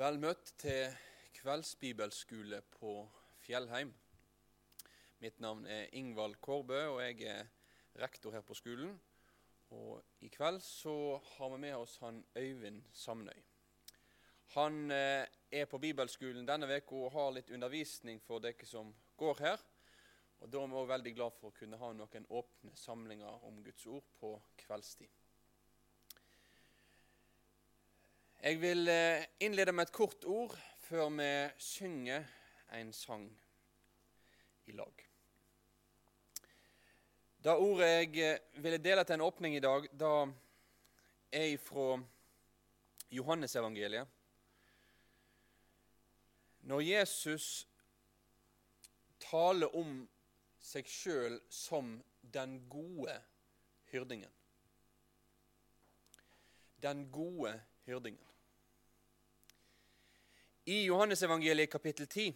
Vel møtt til kveldsbibelskole på Fjellheim. Mitt navn er Ingvald Kårbø, og jeg er rektor her på skolen. Og I kveld så har vi med oss han Øyvind Samnøy. Han eh, er på bibelskolen denne uka og har litt undervisning for dere som går her. Og Da er vi også veldig glad for å kunne ha noen åpne samlinger om Guds ord på kveldstid. Jeg vil eh, innlede med et kort ord før vi synger en sang i lag. Det ordet jeg eh, ville dele til en åpning i dag, da er fra Johannesevangeliet. Når Jesus taler om seg sjøl som den gode hyrdingen. Den gode hyrdingen. I Johannesevangeliet kapittel 10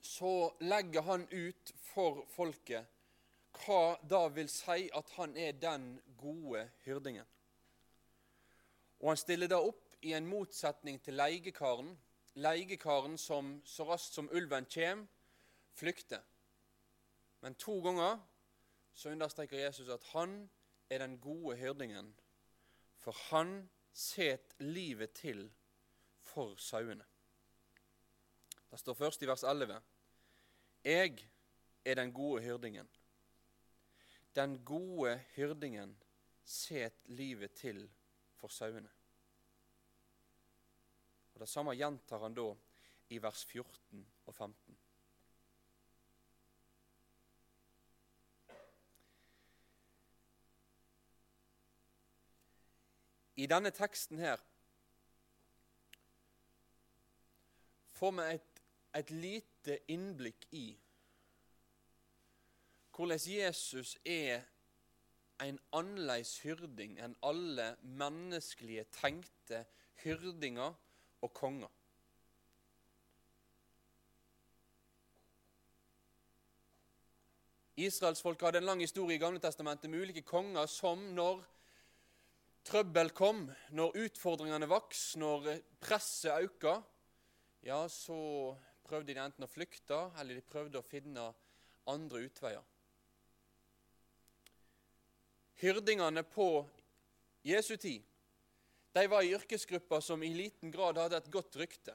så legger han ut for folket hva da vil si at han er den gode hyrdingen. Og han stiller det opp i en motsetning til leiekaren, leiekaren som så raskt som ulven kjem, flykter. Men to ganger så understreker Jesus at han er den gode hyrdingen, for han set livet til for sauene. Det står først i vers 11.: Jeg er den gode hyrdingen. Den gode hyrdingen set livet til for sauene. Og Det samme gjentar han da i vers 14 og 15. I denne teksten her får vi et, et lite innblikk i hvordan Jesus er en annerledes hyrding enn alle menneskelige tenkte hyrdinger og konger. Israelsfolket hadde en lang historie i Gamle testamentet med ulike konger som, når trøbbel kom, når utfordringene vokste, når presset økte, ja, så prøvde de enten å flykte, eller de prøvde å finne andre utveier. Hyrdingene på Jesu tid de var i yrkesgrupper som i liten grad hadde et godt rykte.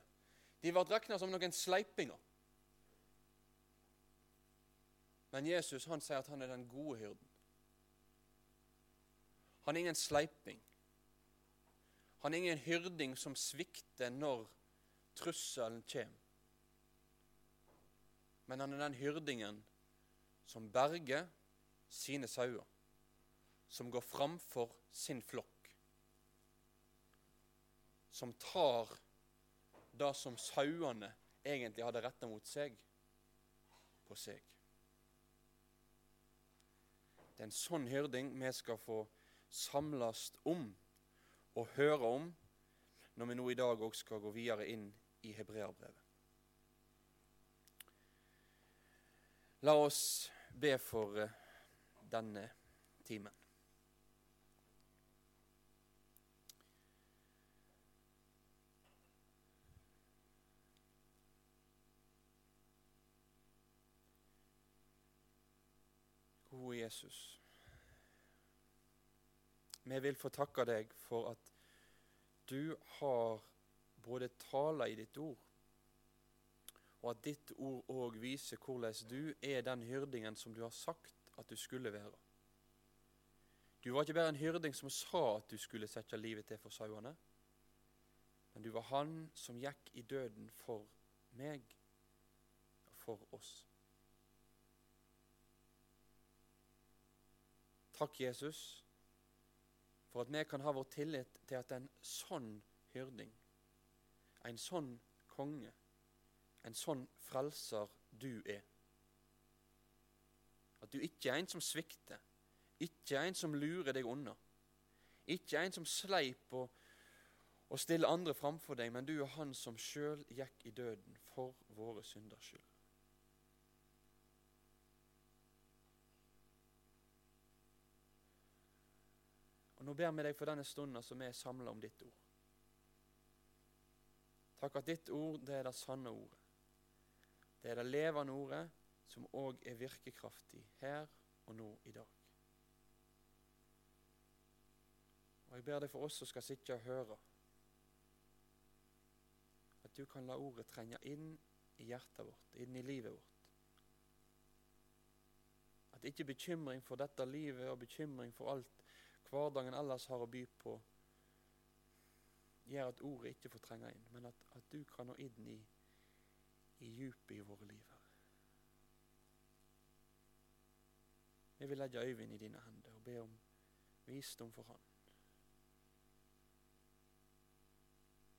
De ble regna som noen sleipinger. Men Jesus han sier at han er den gode hyrden. Han er ingen sleiping. Han er ingen hyrding som svikter når trusselen kommer. Men han er den hyrdingen som berger sine sauer, som går framfor sin flokk, som tar det som sauene egentlig hadde retta mot seg, på seg. Det er en sånn hyrding vi skal få samles om og høre om når vi nå i dag òg skal gå videre inn i hebreabrevet. La oss be for eh, denne timen. Gode Jesus. Vi vil få takke deg for at du har både taler i ditt ord, og at ditt ord òg viser hvordan du er den hyrdingen som du har sagt at du skulle være. Du var ikke bare en hyrding som sa at du skulle sette livet til for sauene, men du var han som gikk i døden for meg og for oss. Takk, Jesus, for at vi kan ha vår tillit til at en sånn hyrding, en sånn konge, en sånn frelser du er. At du ikke er en som svikter, ikke er en som lurer deg unna. Ikke er en som sleip og, og stiller andre framfor deg, men du er han som sjøl gikk i døden for våre synders skyld. Og Nå ber vi deg for denne stunden som vi er samla om ditt ord. Takk at ditt ord, det er det sanne ordet. Det er det levende ordet som òg er virkekraftig her og nå i dag. Og Jeg ber deg for oss som skal sitte og høre, at du kan la ordet trenge inn i hjertet vårt, inn i livet vårt. At ikke bekymring for dette livet og bekymring for alt hverdagen ellers har å by på, gjør at ordet ikke får trenge inn, men at, at du kan nå inn i, i djupet i våre liv. her. Vi vil legge Øyvind i dine hender og be om visdom for han.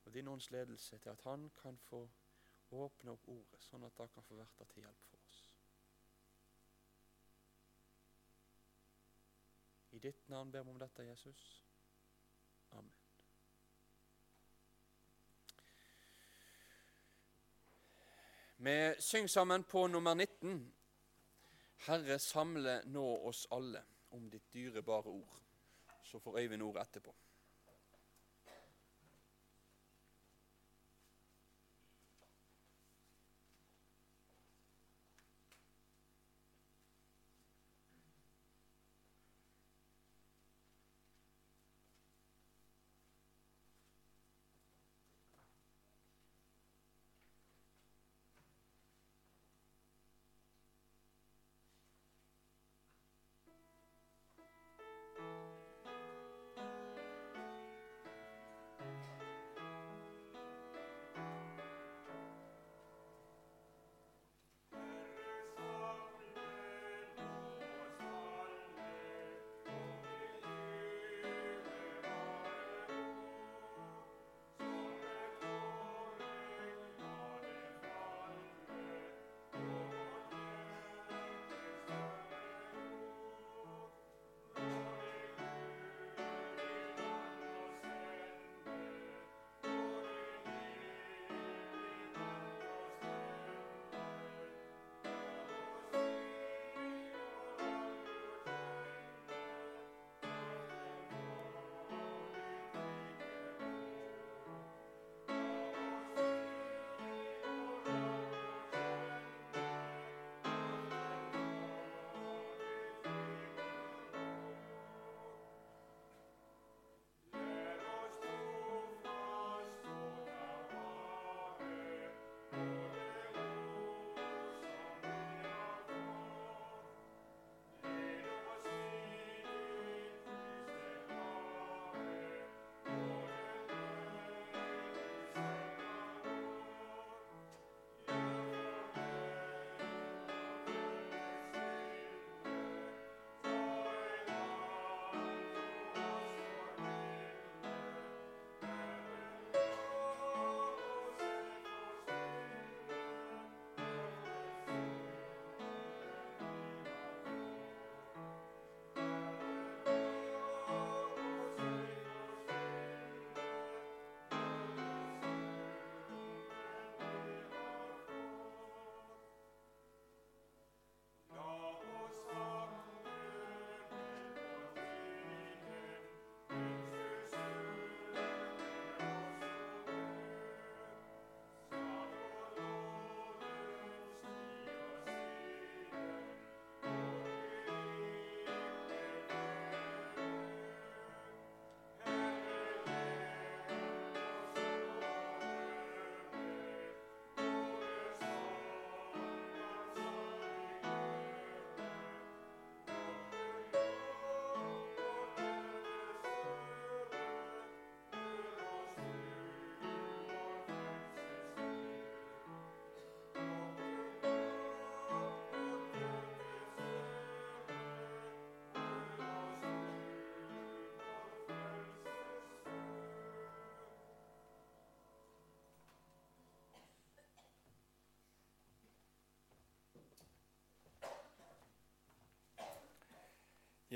Og din ånds ledelse til at han kan få åpne opp ordet, sånn at det kan få være til hjelp for oss. I ditt navn ber vi om dette, Jesus. Amen. Vi synger sammen på nummer 19. Herre, samle nå oss alle om ditt dyrebare ord. Så får Øyvind ordet etterpå.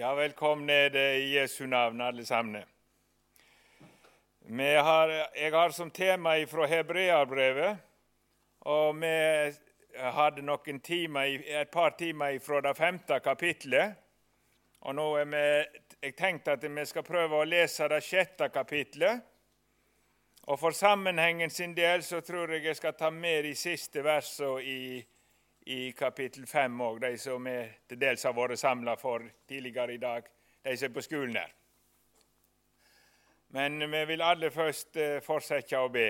Ja, velkommen ned i Jesu navn, alle sammen. Har, jeg har som tema fra Hebreabrevet, og vi hadde noen timer, et par timer fra det femte kapitlet. Og nå er vi, jeg tenkte at vi skal prøve å lese det sjette kapitlet. Og For sammenhengen sin del så tror jeg jeg skal ta med de siste versene i, i kapittel 5 òg, de som er, til dels har vært samla for tidligere i dag, de som er på skolen her. Men vi vil aller først eh, fortsette å be.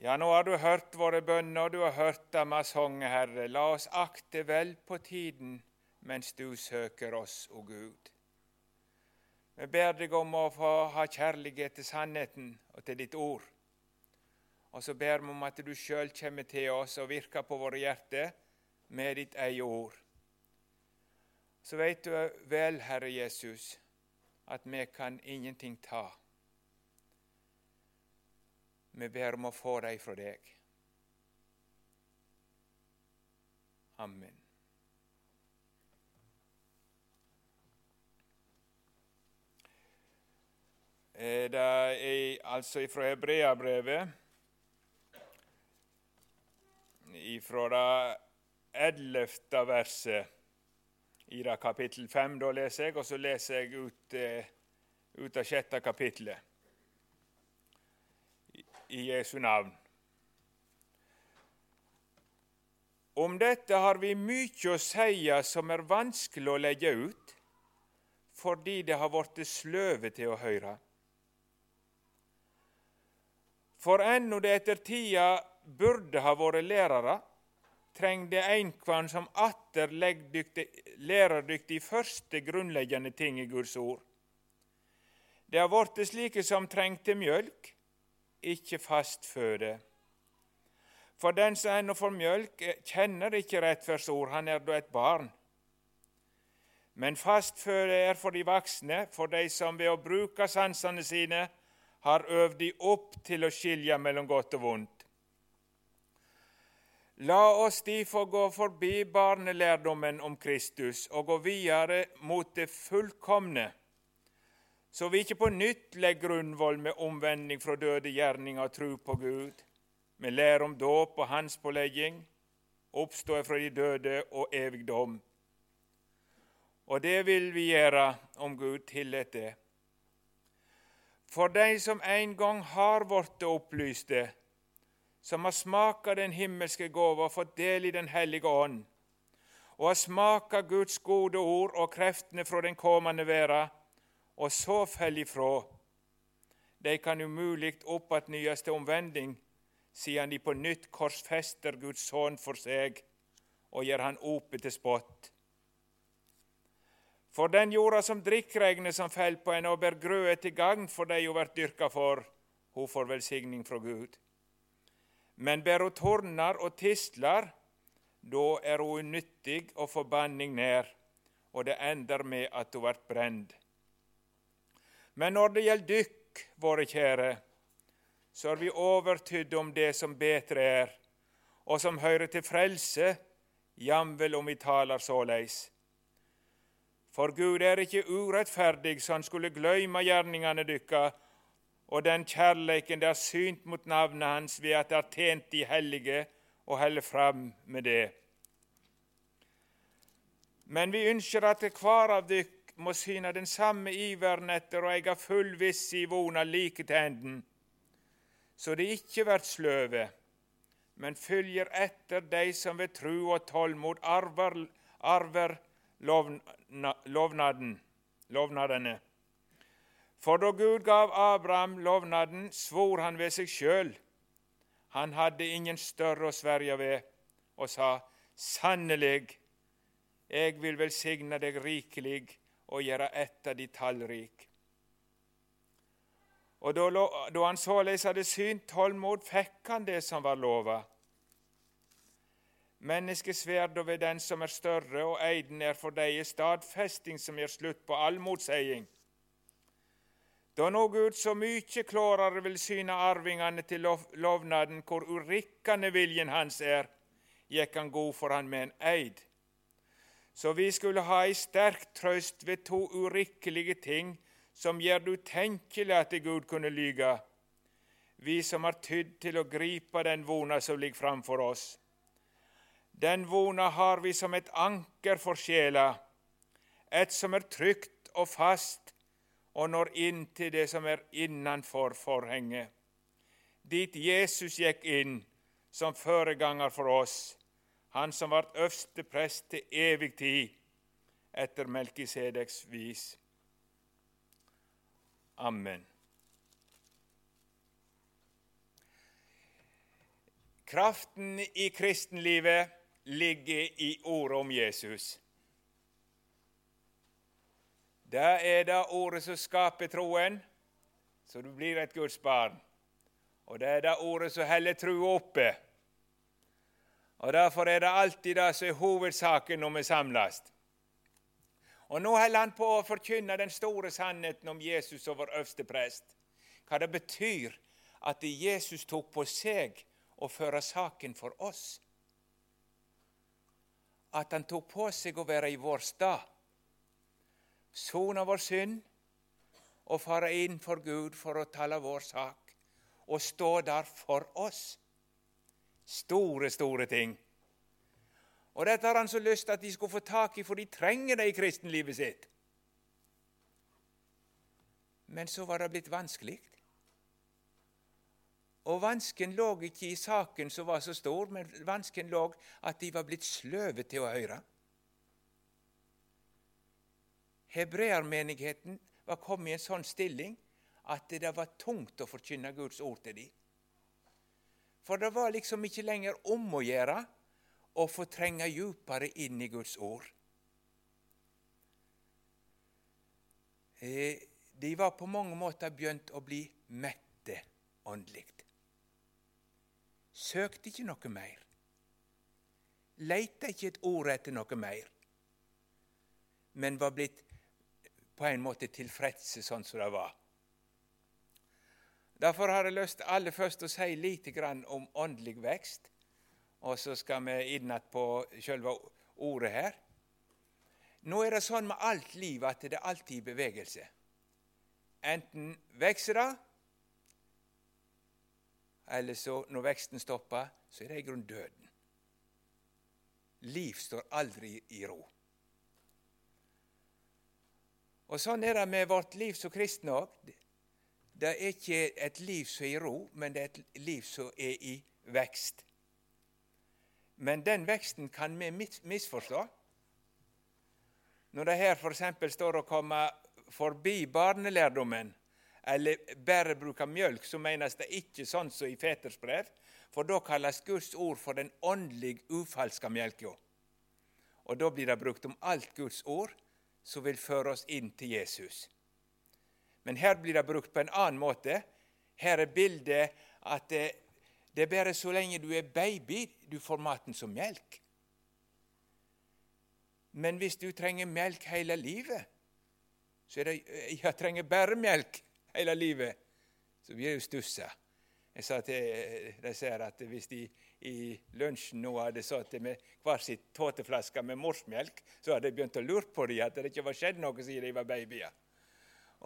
Ja, nå har du hørt våre bønner, og du har hørt av sunget, Herre. La oss akte vel på tiden mens du søker oss, o Gud. Vi ber deg om å få ha kjærlighet til sannheten og til ditt ord. Og så ber vi om at du sjøl kommer til oss og virker på våre hjerter med ditt eget ord. Så vet du vel, Herre Jesus, at vi kan ingenting ta. Vi ber om å få dem fra deg. Amen. Eh, det er altså fra Hebreabrevet, fra det ellevte verset i det kapittel fem. Da leser jeg, og så leser jeg ut, eh, ut av sjette kapittelet i Jesu navn. Om dette har vi mye å si som er vanskelig å legge ut, fordi det har blitt sløve til å høre. For ennå det etter tida burde ha vært lærere, trengde einkvann som atter lærerdyktig i første grunnleggende ting i Guds ord. Det har blitt slike som trengte mjølk, ikke fast føde. For den som ennå får mjølk, kjenner ikke rettferdsord, han er da et barn. Men fast føde er for de voksne, for de som ved å bruke sansene sine har øvd de opp til å skilje mellom godt og vondt. La oss derfor gå forbi barnelærdommen om Kristus og gå videre mot det fullkomne, så vi ikke på nytt legger grunnvoll med omvending fra døde gjerninger og tro på Gud, med lære om dåp og hans pålegging, oppstå fra de døde og evig dom. Og det vil vi gjøre om Gud tillater det. For de som en gang har blitt opplyste, som har smaka den himmelske gåva og fått del i Den hellige ånd, og har smaka Guds gode ord og kreftene fra den kommende verda, og så fell ifrå. De kan umulig oppatnyes til omvending, siden de på nytt korsfester Guds sønn for seg og gjør han ope til spott. For den jorda som drikkregnet som fell på henne og ber grøde til gagn for de hun blir dyrka for, hun får velsigning fra Gud. Men ber hun torner og tistler, da er hun unyttig og forbanning nær, og det ender med at hun blir brent. Men når det gjelder dykk, våre kjære, så er vi overtydde om det som betre er, og som hører til frelse, jamvel om vi taler såleis. For Gud er ikke urettferdig, så han skulle gløyme gjerningene dykka og den kjærleiken det har synt mot navnet hans ved at det har tjent de hellige, og holder fram med det. Men vi ønsker at hver av dykk må syne den samme iveren etter å eie full visse i vona like til enden, så det ikke blir sløve, men følger etter de som ved tru og tålmod arver, arver lovnaden, lovnadene. For da Gud gav Abraham lovnaden, svor han ved seg sjøl. Han hadde ingen større å sverge ved, og sa, Sannelig, jeg vil velsigne deg rikelig og gjøre ett av de tallrik. Og da, da han såleis hadde synt tålmod, fikk han det som var lova. Menneskesverda ved den som er større, og eiden er for deg stadfesting som gjør slutt på all motseiing. Da nå Gud så mykje klarere vil syne arvingene til lov lovnaden hvor urikkende viljen hans er, gikk han god for han med en eid. Så vi skulle ha ei sterk trøst ved to urikkelige ting som gjør det utenkelig at Gud kunne lyge, vi som har tydd til å gripe den vona som ligger framfor oss. Den vona har vi som et anker for sjela, et som er trygt og fast, og når inn til det som er innenfor forhenget. Dit Jesus gikk inn som foreganger for oss, han som ble øverste prest til evig tid, etter Melkisedeks vis. Amen. Kraften i kristenlivet ligger i ordet om Jesus. Det er det ordet som skaper troen, så du blir et Guds barn. Og det er det ordet som holder trua oppe. Og Derfor er det alltid det som er hovedsaken når vi samles. Og Nå holder han på å forkynne den store sannheten om Jesus og vår øverste prest. Hva det betyr at Jesus tok på seg å føre saken for oss. At han tok på seg å være i vår stad sone vår synd og fare inn for Gud for å tale vår sak og stå der for oss. Store, store ting. Og dette har han så lyst til at de skulle få tak i, for de trenger det i kristenlivet sitt. Men så var det blitt vanskelig. Og vansken lå ikke i saken som var så stor, men vansken lå at de var blitt sløve til å høre. Hebreermenigheten var kommet i en sånn stilling at det var tungt å forkynne Guds ord til dem. For det var liksom ikke lenger om å gjøre å få trenge djupere inn i Guds ord. Eh, de var på mange måter begynt å bli mette åndelig. Søkte ikke noe mer. Leita ikke et ord etter noe mer. Men var blitt på en måte tilfredse sånn som det var. Derfor har jeg lyst aller først å si grann om åndelig vekst, og så skal vi inn på selve ordet her. Nå er det sånn med alt liv at det er alltid i bevegelse. Enten vokser det, eller så, når veksten stopper, så er det i grunnen døden. Liv står aldri i ro. Og Sånn er det med vårt liv som kristne òg. Det er ikke et liv som er i ro, men det er et liv som er i vekst. Men den veksten kan vi misforstå. Når det her f.eks. står å komme forbi barnelærdommen, eller bare bruke mjølk, så menes det ikke sånn som i Feters brev, for da kalles Guds ord for den åndelig ufalska mjølka. Og da blir det brukt om alt Guds ord, som vil føre oss inn til Jesus. Men her blir det brukt på en annen måte. Her er bildet at det, det er bare så lenge du er baby du får maten som melk. Men hvis du trenger melk hele livet, så er det Jeg trenger bare melk hele livet, så blir du stussa. Jeg sa til disse at hvis de i lunsjen nå hadde sittet med hver sin tåteflaske med morsmelk, så hadde jeg begynt å lure på dem at det ikke var skjedd noe siden de var babyer.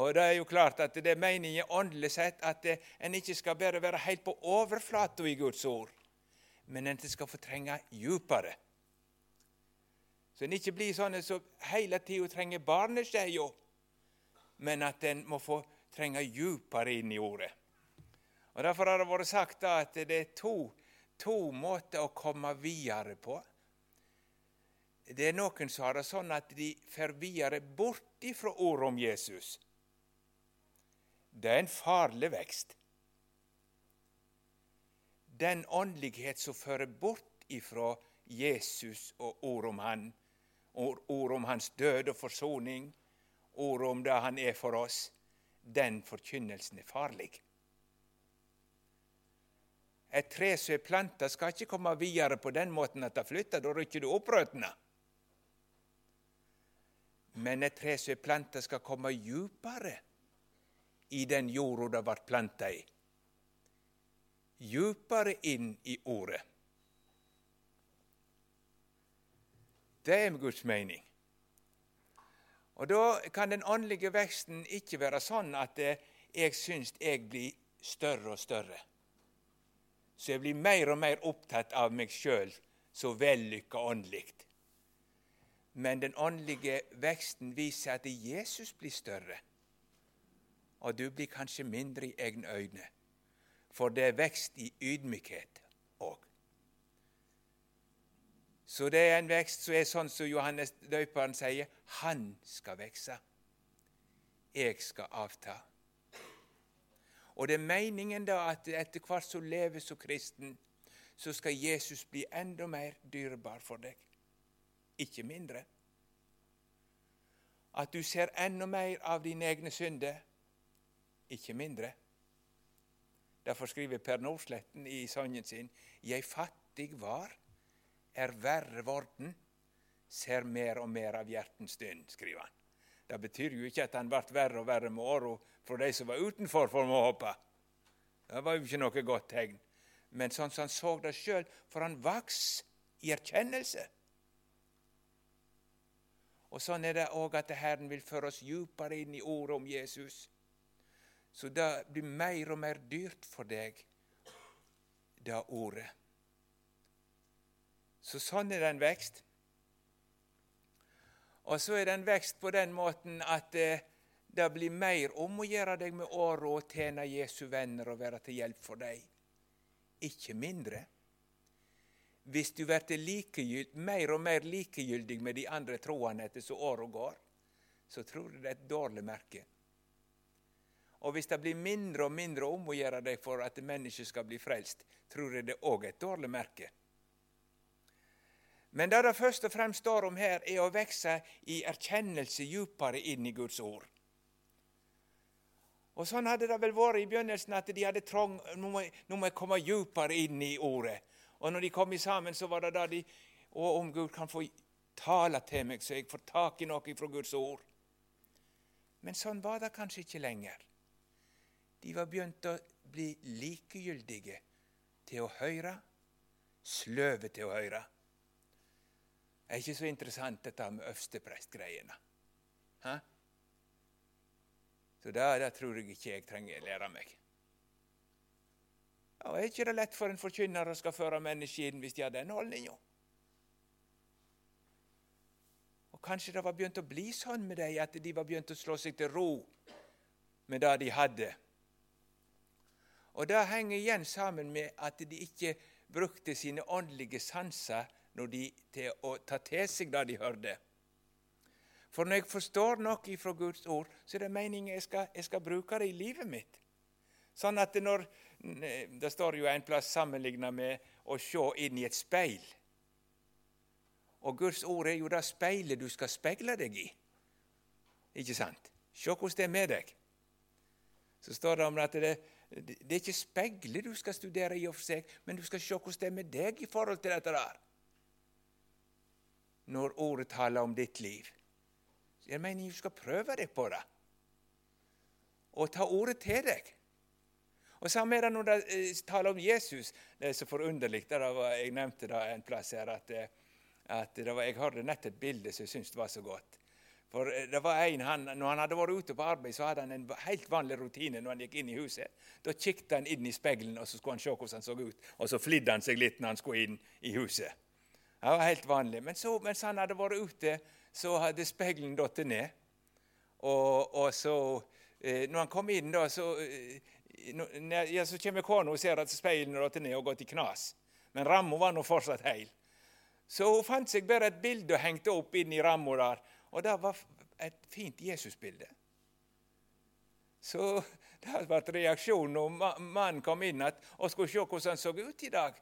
Og Det er jo klart at det er meningen åndelig sett at en ikke skal bare være helt på overflata i Guds ord, men en skal få trenge djupere. Så en ikke blir sånn som hele tida trenger barneskeia, men at en må få trenge djupere inn i ordet. Og Derfor har det vært sagt at det er to to måter å komme videre på. Det er noen som har det sånn at de fer videre bort ifra ordet om Jesus. Det er en farlig vekst. Den åndelighet som fører bort ifra Jesus og ordet om han, ordet om hans død og forsoning, ordet om det han er for oss, den forkynnelsen er farlig. Et tre som er planta, skal ikke komme videre på den måten at det flytter. Da rykker du opp røttene. Men et tre som er planta, skal komme djupere i den jorda det ble planta i. Djupere inn i ordet. Det er Guds mening. Og Da kan den åndelige veksten ikke være sånn at jeg syns jeg blir større og større så jeg blir mer og mer opptatt av meg sjøl så vellykka åndelig. Men den åndelige veksten viser at Jesus blir større. og du blir kanskje mindre i egne øyne. For det er vekst i ydmykhet òg. Så det er en vekst som er sånn som Johannes døperen sier han skal vekse. Jeg skal avta. Og det er meningen da at etter hvert som lever som kristen, så skal Jesus bli enda mer dyrebar for deg, ikke mindre. At du ser enda mer av dine egne synder, ikke mindre. Derfor skriver Per Nordsletten i sangen sin 'Jeg fattig var, er verre vorden, ser mer og mer av hjertens dønn, skriver han. Det betyr jo ikke at han ble verre og verre med åra for de som var utenfor for å hoppe. Det var jo ikke noe godt tegn. Men sånn som han så det sjøl, for han vaks i erkjennelse. Og Sånn er det òg at Herren vil føre oss djupere inn i ordet om Jesus. Så det blir mer og mer dyrt for deg, det ordet. Så sånn er det en vekst. Og så er det en vekst på den måten at eh, det blir mer om å gjøre deg med åra og tjene Jesu venner og være til hjelp for dem. Ikke mindre. Hvis du blir mer og mer likegyldig med de andre troende etter så åra går, så tror jeg det er et dårlig merke. Og hvis det blir mindre og mindre om å gjøre deg for at mennesket skal bli frelst, tror jeg det òg er et dårlig merke. Men det det først og fremst står om her, er å vokse i erkjennelse djupere inn i Guds ord. Og Sånn hadde det vel vært i begynnelsen, at de hadde trang nå må, nå må jeg komme djupere inn i ordet. Og når de kom sammen, så var det da de Og om Gud kan få tale til meg, så jeg får tak i noe fra Guds ord. Men sånn var det kanskje ikke lenger. De var begynt å bli likegyldige til å høre, sløve til å høre. Det er ikke så interessant, dette med øversteprestgreiene. Så det, det tror jeg ikke jeg trenger å lære meg. Og Er ikke det lett for en forkynner å skal føre mennesker inn hvis de har den holdninga? Og Kanskje det var begynt å bli sånn med dem at de var begynt å slå seg til ro med det de hadde. Og Det henger igjen sammen med at de ikke brukte sine åndelige sanser de, til å ta til seg det de hørte. For når jeg forstår noe fra Guds ord, så er det meningen jeg skal, jeg skal bruke det i livet mitt. Sånn at når, Det står jo en plass sammenligna med å se inn i et speil. Og Guds ord er jo det speilet du skal speile deg i. Ikke sant? Se hvordan det er med deg. Så står det om at det, det er ikke speilet du skal studere i og for seg, men du skal se hvordan det er med deg i forhold til dette der. Når ordet taler om ditt liv. Jeg mener du skal prøve deg på det. Og ta ordet til deg. Og Samme er det når de eh, taler om Jesus. Det er så forunderlig. Jeg nevnte det en plass her at, eh, at var, jeg hørte nett et bilde som jeg syntes var så godt. For eh, det var en, han, Når han hadde vært ute på arbeid, så hadde han en helt vanlig rutine når han gikk inn i huset. Da kikket han inn i speilet og så skulle han se hvordan han så ut. Og så flidde han seg litt når han skulle inn i huset. Det var helt vanlig. Men så, mens han hadde vært ute, så hadde speilet falt ned. Og, og, så, når han kom inn, da, så ja, så kommer kona og ser at speilene råtner ned og gått i knas. Men ramma var nå fortsatt heil. Så hun fant seg bare et bilde og hengte opp inn i ramma der. Og det var et fint Jesusbilde. Så det ble reaksjonen når mannen kom inn og skulle se hvordan han så ut i dag.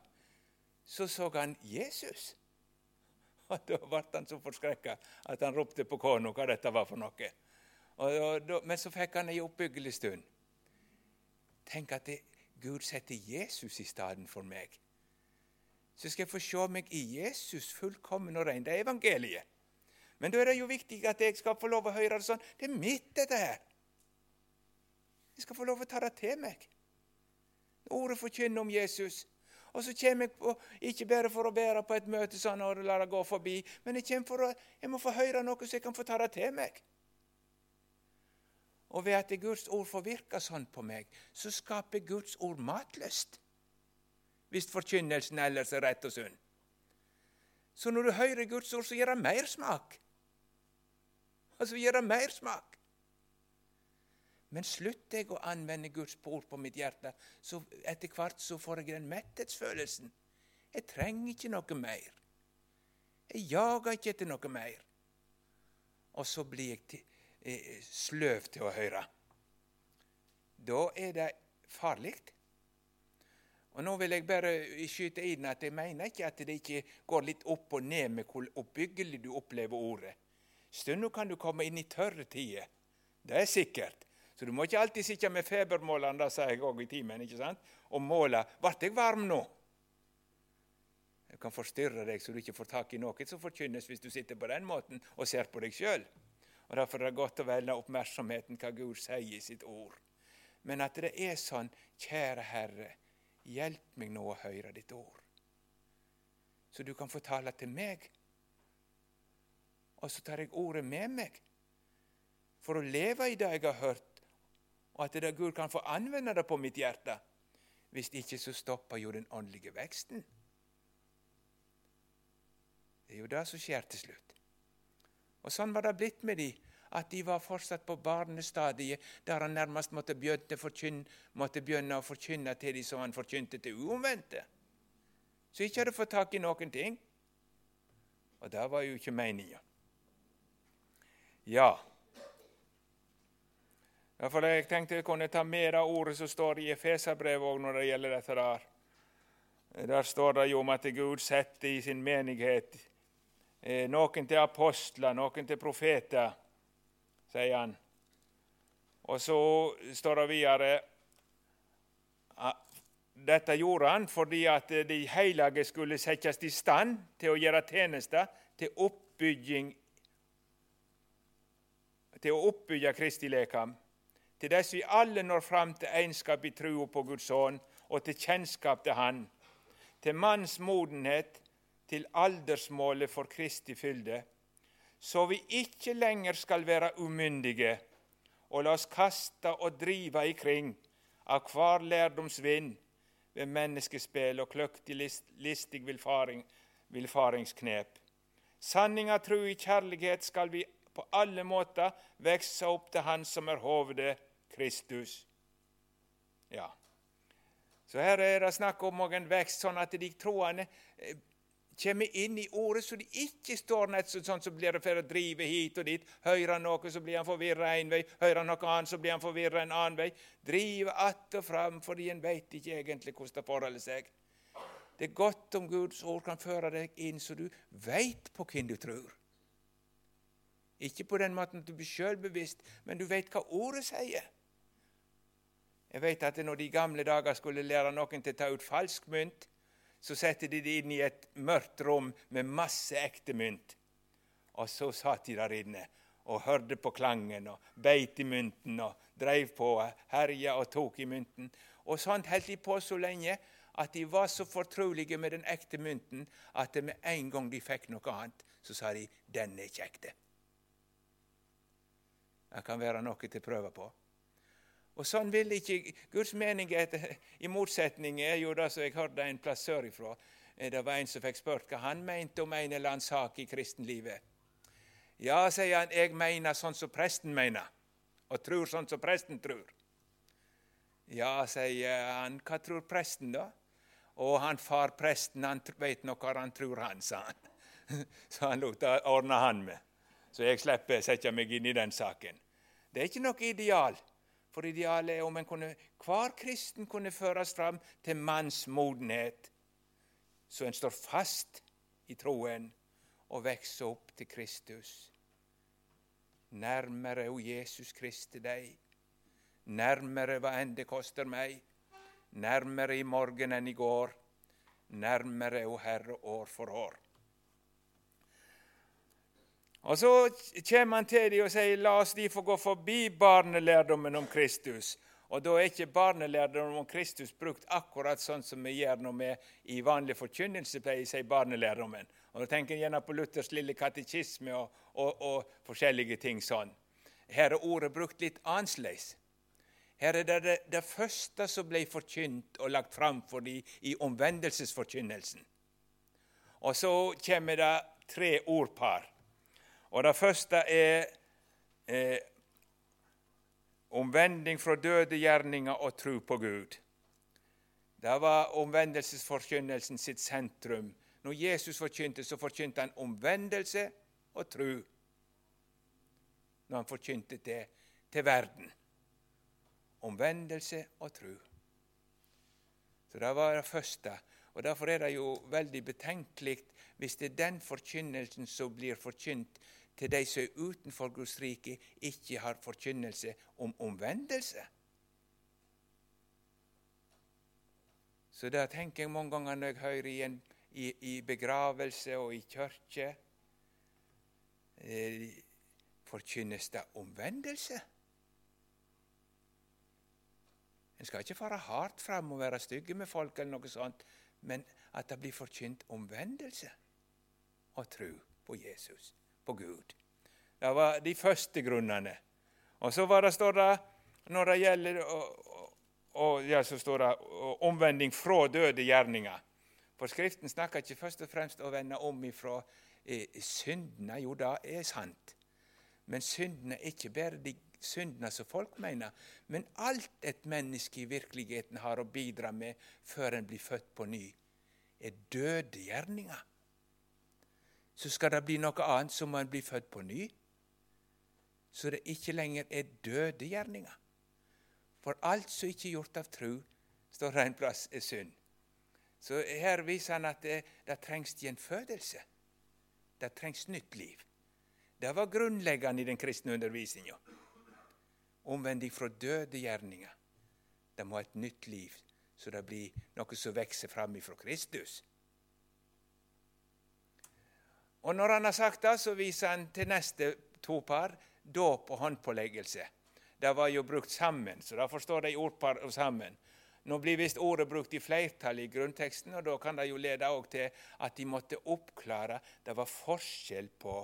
Så så han Jesus. Og Da ble han så forskrekka at han ropte på kona hva dette var for noe. Og, og, men så fikk han ei oppbyggelig stund. Tenk at det, Gud setter Jesus i stedet for meg. Så skal jeg få se meg i Jesus fullkommen og ren. Det er evangeliet. Men da er det jo viktig at jeg skal få lov å høre det sånn. Det er mitt, dette her. Jeg skal få lov å ta det til meg. Ordet forkynner om Jesus. Og så kommer jeg på, ikke bare for å være på et møte sånn og la det gå forbi, men jeg, kommer for å, jeg må få høre noe så jeg kan få ta det til meg. Og ved at Guds ord får virke sånn på meg, så skaper Guds ord matlyst. Hvis forkynnelsen ellers er rett og sunn. Så når du hører Guds ord, så gir det mer smak. Altså gir det mer smak. Men slutter jeg å anvende Guds ord på mitt hjerte, så etter hvert så får jeg den metthetsfølelsen. Jeg trenger ikke noe mer. Jeg jager ikke etter noe mer. Og så blir jeg til, eh, sløv til å høre. Da er det farlig. Og Nå vil jeg bare skyte inn at jeg mener ikke at det ikke går litt opp og ned med hvor oppbyggelig du opplever ordet. Stundom kan du komme inn i tørre tider. Det er sikkert. Så du må ikke alltid sitte med febermåleren da, sa jeg òg i timen, ikke sant? og måle ble jeg varm nå. Jeg kan forstyrre deg så du ikke får tak i noe som forkynnes hvis du sitter på den måten og ser på deg sjøl. Derfor er det godt å velge oppmerksomheten hva Gud sier i sitt ord. Men at det er sånn, kjære Herre, hjelp meg nå å høre ditt ord. Så du kan få tale til meg. Og så tar jeg ordet med meg for å leve i det jeg har hørt, og at det Gud kan få anvende det på mitt hjerte. Hvis ikke så stopper jo den åndelige veksten. Det er jo det som skjer til slutt. Og Sånn var det blitt med de, at de var fortsatt på barnestadiet, der han nærmest måtte begynne, forkynne, måtte begynne å forkynne til de som han forkynte til uomvendte. Så ikke hadde fått tak i noen ting. Og det var jo ikke meninga. Ja, Derfor jeg tenkte jeg kunne ta med det ordet som står i Efeserbrevet når det gjelder dette. Der Der står det jo om at Gud setter i sin menighet eh, noen til apostler, noen til profeter, sier han. Og så står det videre dette gjorde han fordi at de hellige skulle settes i stand til å gjøre tjenester til oppbygging til å oppbygge Kristi lekam til dess vi alle når fram til egenskap i trua på Guds ånd og til kjennskap til Han, til manns modenhet, til aldersmålet for Kristi fylde, så vi ikke lenger skal være umyndige og la oss kaste og drive ikring av hver lærdomsvind ved menneskespill og kløktig listig vilfaring, vilfaringsknep. Sanninga, tru i kjærlighet skal vi på alle måter vokse opp til Han som er hovedet, Kristus. Ja. Så her er det snakk om en vekst, sånn at de troende eh, kommer inn i ordet, så de ikke står nett sånn som blir det for å drive hit og dit. Hører noe, så blir han forvirra en vei. Hører noe annet, så blir han forvirra en annen vei. Driver att og fram fordi en veit ikke egentlig hvordan det forholder seg. Det er godt om Guds ord kan føre deg inn så du veit på hvem du tror. Ikke på den måten at du blir sjølbevisst, men du veit hva ordet sier. Jeg vet at når de gamle dager skulle lære noen til å ta ut falsk mynt, så satte de det inn i et mørkt rom med masse ekte mynt. Og så satt de der inne og hørte på klangen og beit i mynten og dreiv på, herja og tok i mynten. Og sånt holdt de på så lenge at de var så fortrolige med den ekte mynten at med en gang de fikk noe annet, så sa de 'den er ikke ekte'. Det kan være noe til å prøve på. Og Sånn vil ikke Guds menighet I motsetning er jo det som jeg hørte en plass sørifra. Eh, det var en som fikk spurt hva han mente om en eller annen sak i kristenlivet. Ja, sier han, jeg mener sånn som presten mener, og tror sånn som presten tror. Ja, sier han, hva tror presten, da? Og han far presten, han veit nok hva han tror, han, sa han. Så han lot det ordne han med. Så jeg slipper å sette meg inn i den saken. Det er ikke noe ideal. For idealet er om en kunne, hver kristen kunne føres fram til manns modenhet, så en står fast i troen og vokser opp til Kristus. Nærmere o Jesus Kristi deg, nærmere hva enn det koster meg, nærmere i morgen enn i går, nærmere o Herre år for år. Og Så kommer han til dem og sier la oss de få gå forbi barnelærdommen om Kristus. Og Da er ikke barnelærdommen om Kristus brukt akkurat sånn som vi gjør når vi i vanlig forkynnelse pleier å si barnelærdommen. Og Da tenker jeg gjerne på Luthers lille katekisme og, og, og, forskjellige ting sånn. Her er ordet brukt litt annerledes. Her er det, det det første som ble forkynt og lagt fram for dem i omvendelsesforkynnelsen. Og så kommer det tre ordpar. Og Det første er eh, omvending fra døde gjerninger og tro på Gud. Det var omvendelsesforkynnelsen sitt sentrum. Når Jesus forkynte, så forkynte han omvendelse og tro. Når han forkynte det til verden. Omvendelse og tro. Så Det var det første. Og Derfor er det jo veldig betenkelig hvis det er den forkynnelsen som blir forkynt til de som er utenfor Guds rike, ikke har forkynnelse om omvendelse. Så det tenker jeg mange ganger når jeg hører i, en, i, i begravelse og i kirke. Eh, forkynnes det omvendelse? En skal ikke fare hardt fram og være stygge med folk, eller noe sånt, men at det blir forkynt omvendelse og tro på Jesus, på Gud. Det var de første grunnene. Og så var det, står det, når det gjelder og, og, ja, så står det omvending fra døde gjerninger. For Skriften snakker ikke først og fremst å vende om ifra eh, syndene. Jo, det er sant. Men syndene er ikke bare de syndene som folk mener, men alt et menneske i virkeligheten har å bidra med før en blir født på ny, er døde gjerninger. Så skal det bli noe annet, så må en bli født på ny. Så det ikke lenger er døde gjerninger. For alt som ikke er gjort av tru, står det en plass, er synd. Så her viser han at det, det trengs gjenfødelse. Det trengs nytt liv. Det var grunnleggende i den kristne undervisninga. Omvending fra døde gjerninger. Det må ha et nytt liv, så det blir noe som vokser fram ifra Kristus. Og Når han har sagt det, så viser han til neste to par dåp og håndpåleggelse. Det var jo brukt sammen, så da forstår de ordpar og sammen. Nå blir visst ordet brukt i flertall i grunnteksten, og da kan det jo lede til at de måtte oppklare det var forskjell på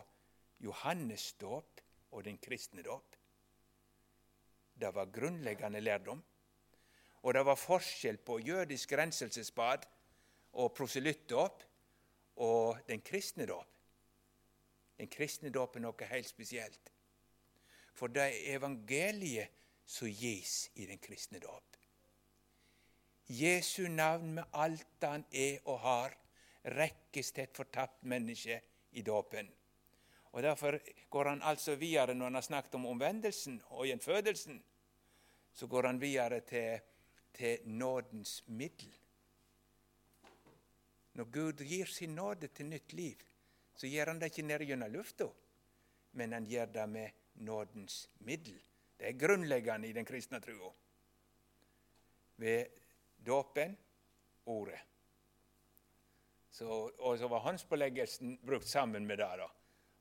Johannes dåp og den kristne dåp. Det var grunnleggende lærdom. Og det var forskjell på jødisk renselsesbad og proselyttdåp og den kristne dåp. Den kristne dåp er noe helt spesielt. For det er evangeliet som gis i den kristne dåp. Jesu navn med alt han er og har, rekkes til et fortapt menneske i dåpen. Og Derfor går han altså videre når han har snakket om omvendelsen og gjenfødelsen. Så går han videre til, til nådens middel. Når Gud gir sin nåde til nytt liv, så gjør han det ikke nede gjennom lufta, men han gjør det med nådens middel. Det er grunnleggende i den kristne trua. Ved dåpen ordet. Så, og så var håndspåleggelsen brukt sammen med det. da.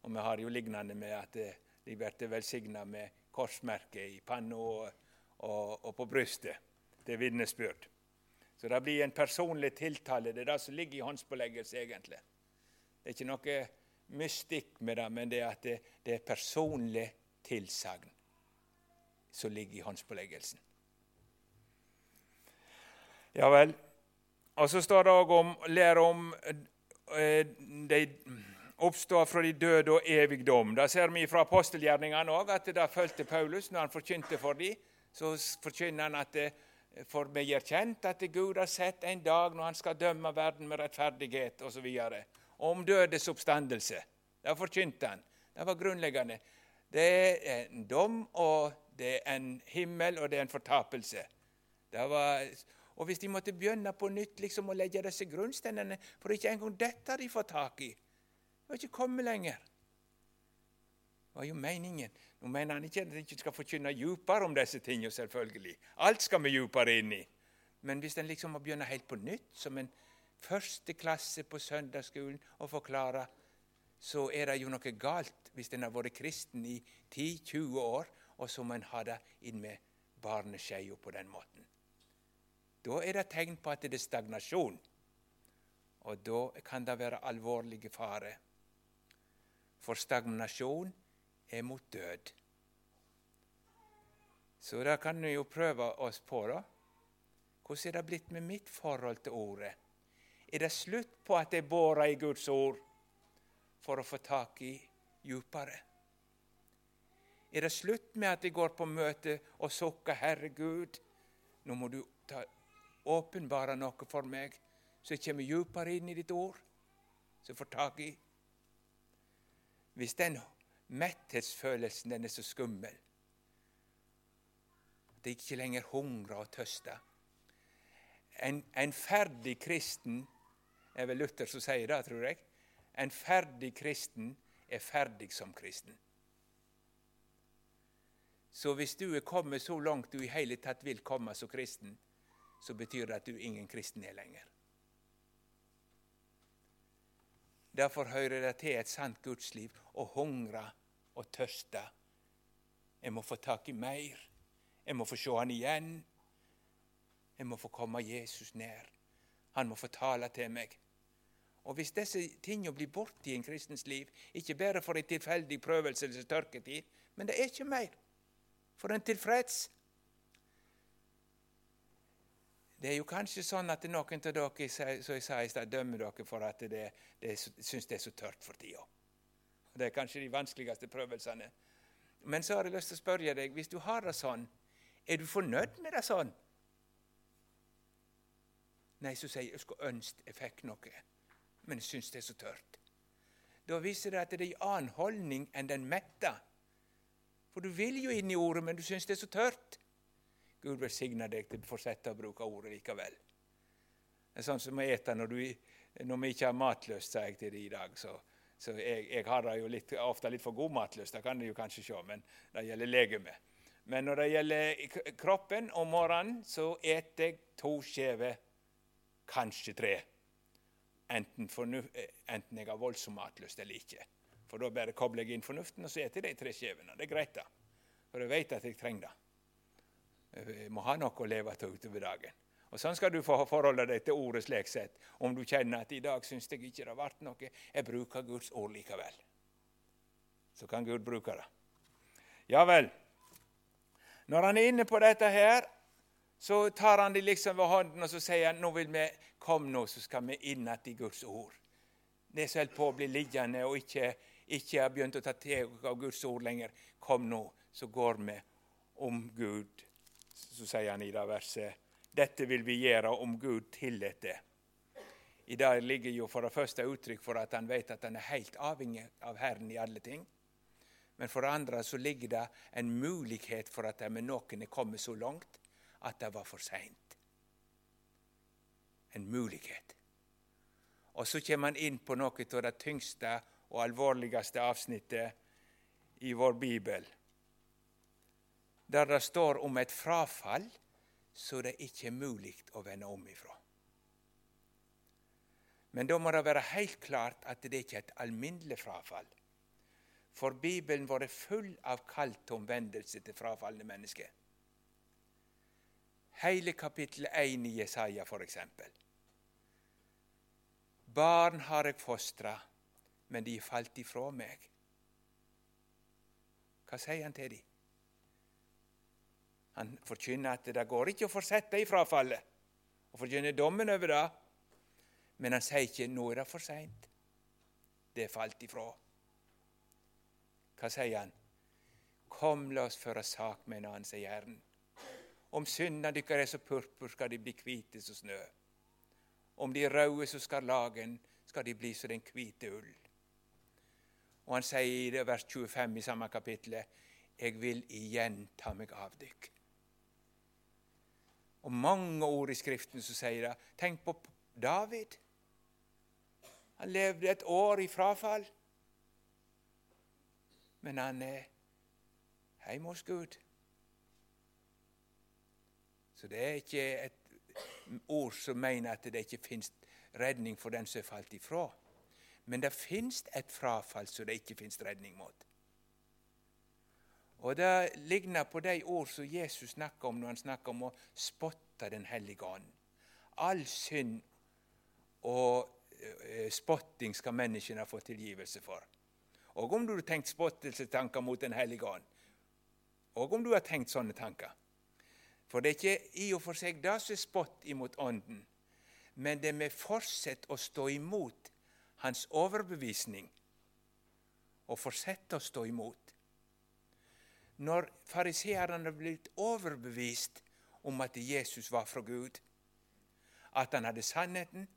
Og vi har jo lignende med at eh, de blir velsigna med korsmerket i panna og, og, og, på brystet. Det er vitnesbyrd. Så det blir en personlig tiltale. Det er det som ligger i håndspåleggelse, egentlig. Det er ikke noe mystikk med det, men det er at det, det er personlig tilsagn som ligger i håndspåleggelsen. Ja vel. Og så står det òg om lære om eh, de oppstår fra de døde og evigdom. Da ser vi fra apostelgjerningene òg at det fulgte Paulus når han forkynte for dem. Så forkynner han at det, for vi gjør kjent at Gud har sett en dag når han skal dømme verden med rettferdighet osv. Om dødes oppstandelse. Det forkynte han. Det var grunnleggende. Det er en dom, og det er en himmel, og det er en fortapelse. Var, og hvis de måtte begynne på nytt liksom, å legge disse grunnsteinene For ikke engang dette de får tak i. Det var ikke kommet lenger. Det var jo meningen. Nå mener han ikke at de ikke skal forkynne dypere om disse tingene, selvfølgelig. Alt skal vi dypere inn i. Men hvis en liksom må begynne helt på nytt, som en første klasse på søndagsskolen, og forklare, så er det jo noe galt hvis en har vært kristen i 10-20 år, og så må en ha det inn med barneskeia på den måten. Da er det tegn på at det er stagnasjon, og da kan det være alvorlige fare. For stagnasjon er mot død. Så da kan vi jo prøve oss på, da. Hvordan er det blitt med mitt forhold til Ordet? Er det slutt på at jeg borer i Guds ord for å få tak i djupere? Er det slutt med at jeg går på møte og sukker 'Herre Gud'? Nå må du ta, åpenbare noe for meg, så jeg kommer djupere inn i ditt ord, så jeg får tak i. Hvis den metthetsfølelsen den er så skummel at jeg ikke lenger hungrer og tøster en, en ferdig kristen det er vel Luther som sier det, tror jeg. En ferdig kristen er ferdig som kristen. Så hvis du er kommet så langt du i hele tatt vil komme som kristen, så betyr det at du ingen kristen er lenger. Derfor hører det til et sant gudsliv å hungre og tørste. Jeg må få tak i mer. Jeg må få se han igjen. Jeg må få komme Jesus nær. Han må få tale til meg. Og Hvis disse tingene blir borte i en kristens liv, ikke bare for en tilfeldig prøvelse eller tørketid, men det er ikke mer, for en tilfreds Det er jo kanskje sånn at noen av dere som jeg sa i sted, dømmer dere for at de syns det er så tørt for tida. Det er kanskje de vanskeligste prøvelsene. Men så har jeg lyst til å spørre deg, hvis du har det sånn, er du fornøyd med det sånn? Nei, så sier jeg jeg skulle ønske jeg fikk noe, men syns det er så tørt. Da viser det at det er en annen holdning enn den metta. For du vil jo inn i ordet, men du syns det er så tørt. Gud velsigne deg til å fortsette å bruke ordet likevel. Det er sånn som vi eter når, du, når vi ikke har matlyst, sa jeg til deg i dag. Så, så jeg, jeg, har det jo litt, ofte litt for god matlyst, det kan du kanskje se, men det gjelder legemet. Men når det gjelder kroppen om morgenen, så eter jeg to skjever kanskje tre. Enten, enten jeg har voldsom matlyst eller ikke. For da bare kobler jeg inn fornuften, og så spiser de tre skjevene. Det er greit, da. For jeg vet at jeg trenger det. Jeg må ha noe å leve av utover dagen. Og Sånn skal du få forholde deg til ordet slik sett. Om du kjenner at i dag syns jeg ikke det har vært noe, jeg bruker Guds ord likevel. Så kan Gud bruke det. Ja vel. Når han er inne på dette her, så tar han det liksom ved hånden og så sier han, nå vil vi kom nå, så skal vi inn igjen i Guds ord. Det som holder på å bli liggende og ikke, ikke har begynt å ta til av Guds ord lenger, kom nå, så går vi om Gud. Så sier han i det verset dette vil vi gjøre om Gud tillater det. I dag ligger jo for det første uttrykk for at han vet at han er helt avhengig av Herren i alle ting. Men for det andre så ligger det en mulighet for at med noen er kommet så langt at det var for seint. En mulighet. Og så kommer han inn på noe av det tyngste og alvorligste avsnittet i vår bibel, der det står om et frafall så det ikke er mulig å vende om ifra. Men da må det være helt klart at det ikke er et alminnelig frafall. For Bibelen har vært full av kall til omvendelse til frafalne mennesker. Hele kapittel 1 i Jesaja, f.eks. Barn har jeg fostra, men de er falt ifra meg. Hva sier han til dem? Han forkynner at det går ikke å fortsette i frafallet, og forkynner dommen over det. Men han sier ikke 'nå er det for seint'. Det er falt ifra. Hva sier han? Kom, la oss føre sak med en annen, sier Herren. Om syndene deres er så purpur, skal de bli hvite som snø. Om de er røde som skarlagen, skal de bli som den hvite ull. Og han sier i det vers 25 i samme kapittelet, jeg vil igjen ta meg av dykk. Og mange ord i Skriften som sier det. Tenk på David. Han levde et år i frafall. Men han er hjemme hos Gud. Så det er ikke et ord som mener at det ikke fins redning for den som er falt ifra. Men det fins et frafall som det ikke fins redning mot. Og Det ligner på de ord som Jesus snakker om når han snakker om å spotte Den hellige ånd. All synd og eh, spotting skal menneskene få tilgivelse for. Og om du har tenkt spottelsestanker mot Den hellige ånd, og om du har tenkt sånne tanker, for det er ikke i og for seg det som er spott imot Ånden, men det med fortsett å stå imot hans overbevisning, og fortsette å stå imot. når fariseerne blitt overbevist om at Jesus var fra Gud, at han hadde sannheten,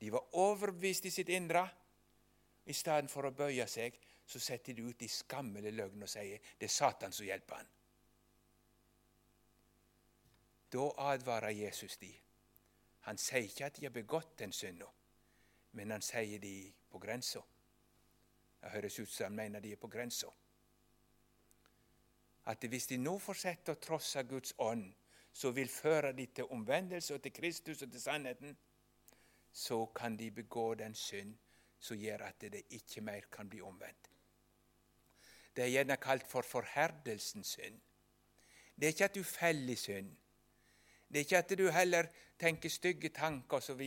de var overbevist i sitt indre. I stedet for å bøye seg, så setter de ut i skammelig løgn og sier det er Satan som hjelper han. Da advarer Jesus de. Han sier ikke at de har begått den synda, men han sier de på grensa. Det høres ut som han mener de er på grensa. At hvis de nå fortsetter å trosse Guds ånd, som vil føre de til omvendelse og til Kristus og til sannheten, så kan de begå den synd som gjør at det ikke mer kan bli omvendt. Det er gjerne kalt for forherdelsens synd. Det er ikke at du feller i synd. Det er ikke at du heller tenker stygge tanker osv.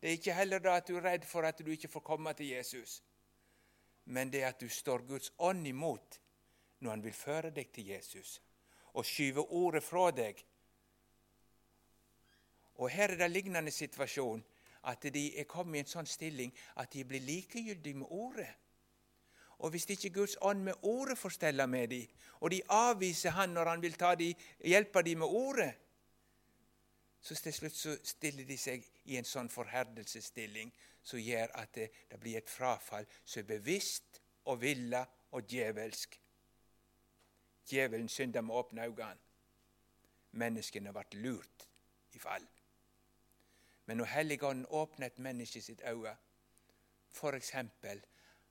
Det er ikke heller da at du er redd for at du ikke får komme til Jesus. Men det er at du står Guds ånd imot når Han vil føre deg til Jesus, og skyve ordet fra deg. Og Her er det lignende situasjon, at de er kommet i en sånn stilling at de blir likegyldige med ordet. Og hvis ikke Guds ånd med ordet får stelle med dem, og de avviser Han når Han vil de, hjelpe dem med ordet, så til slutt så stiller de seg i en sånn forherdelsesstilling som gjør at det, det blir et frafall som er bevisst og villa og djevelsk. Djevelen synder med åpne øyne. Menneskene ble lurt i fall. Men når Helligånden åpner et menneske sitt øye, f.eks.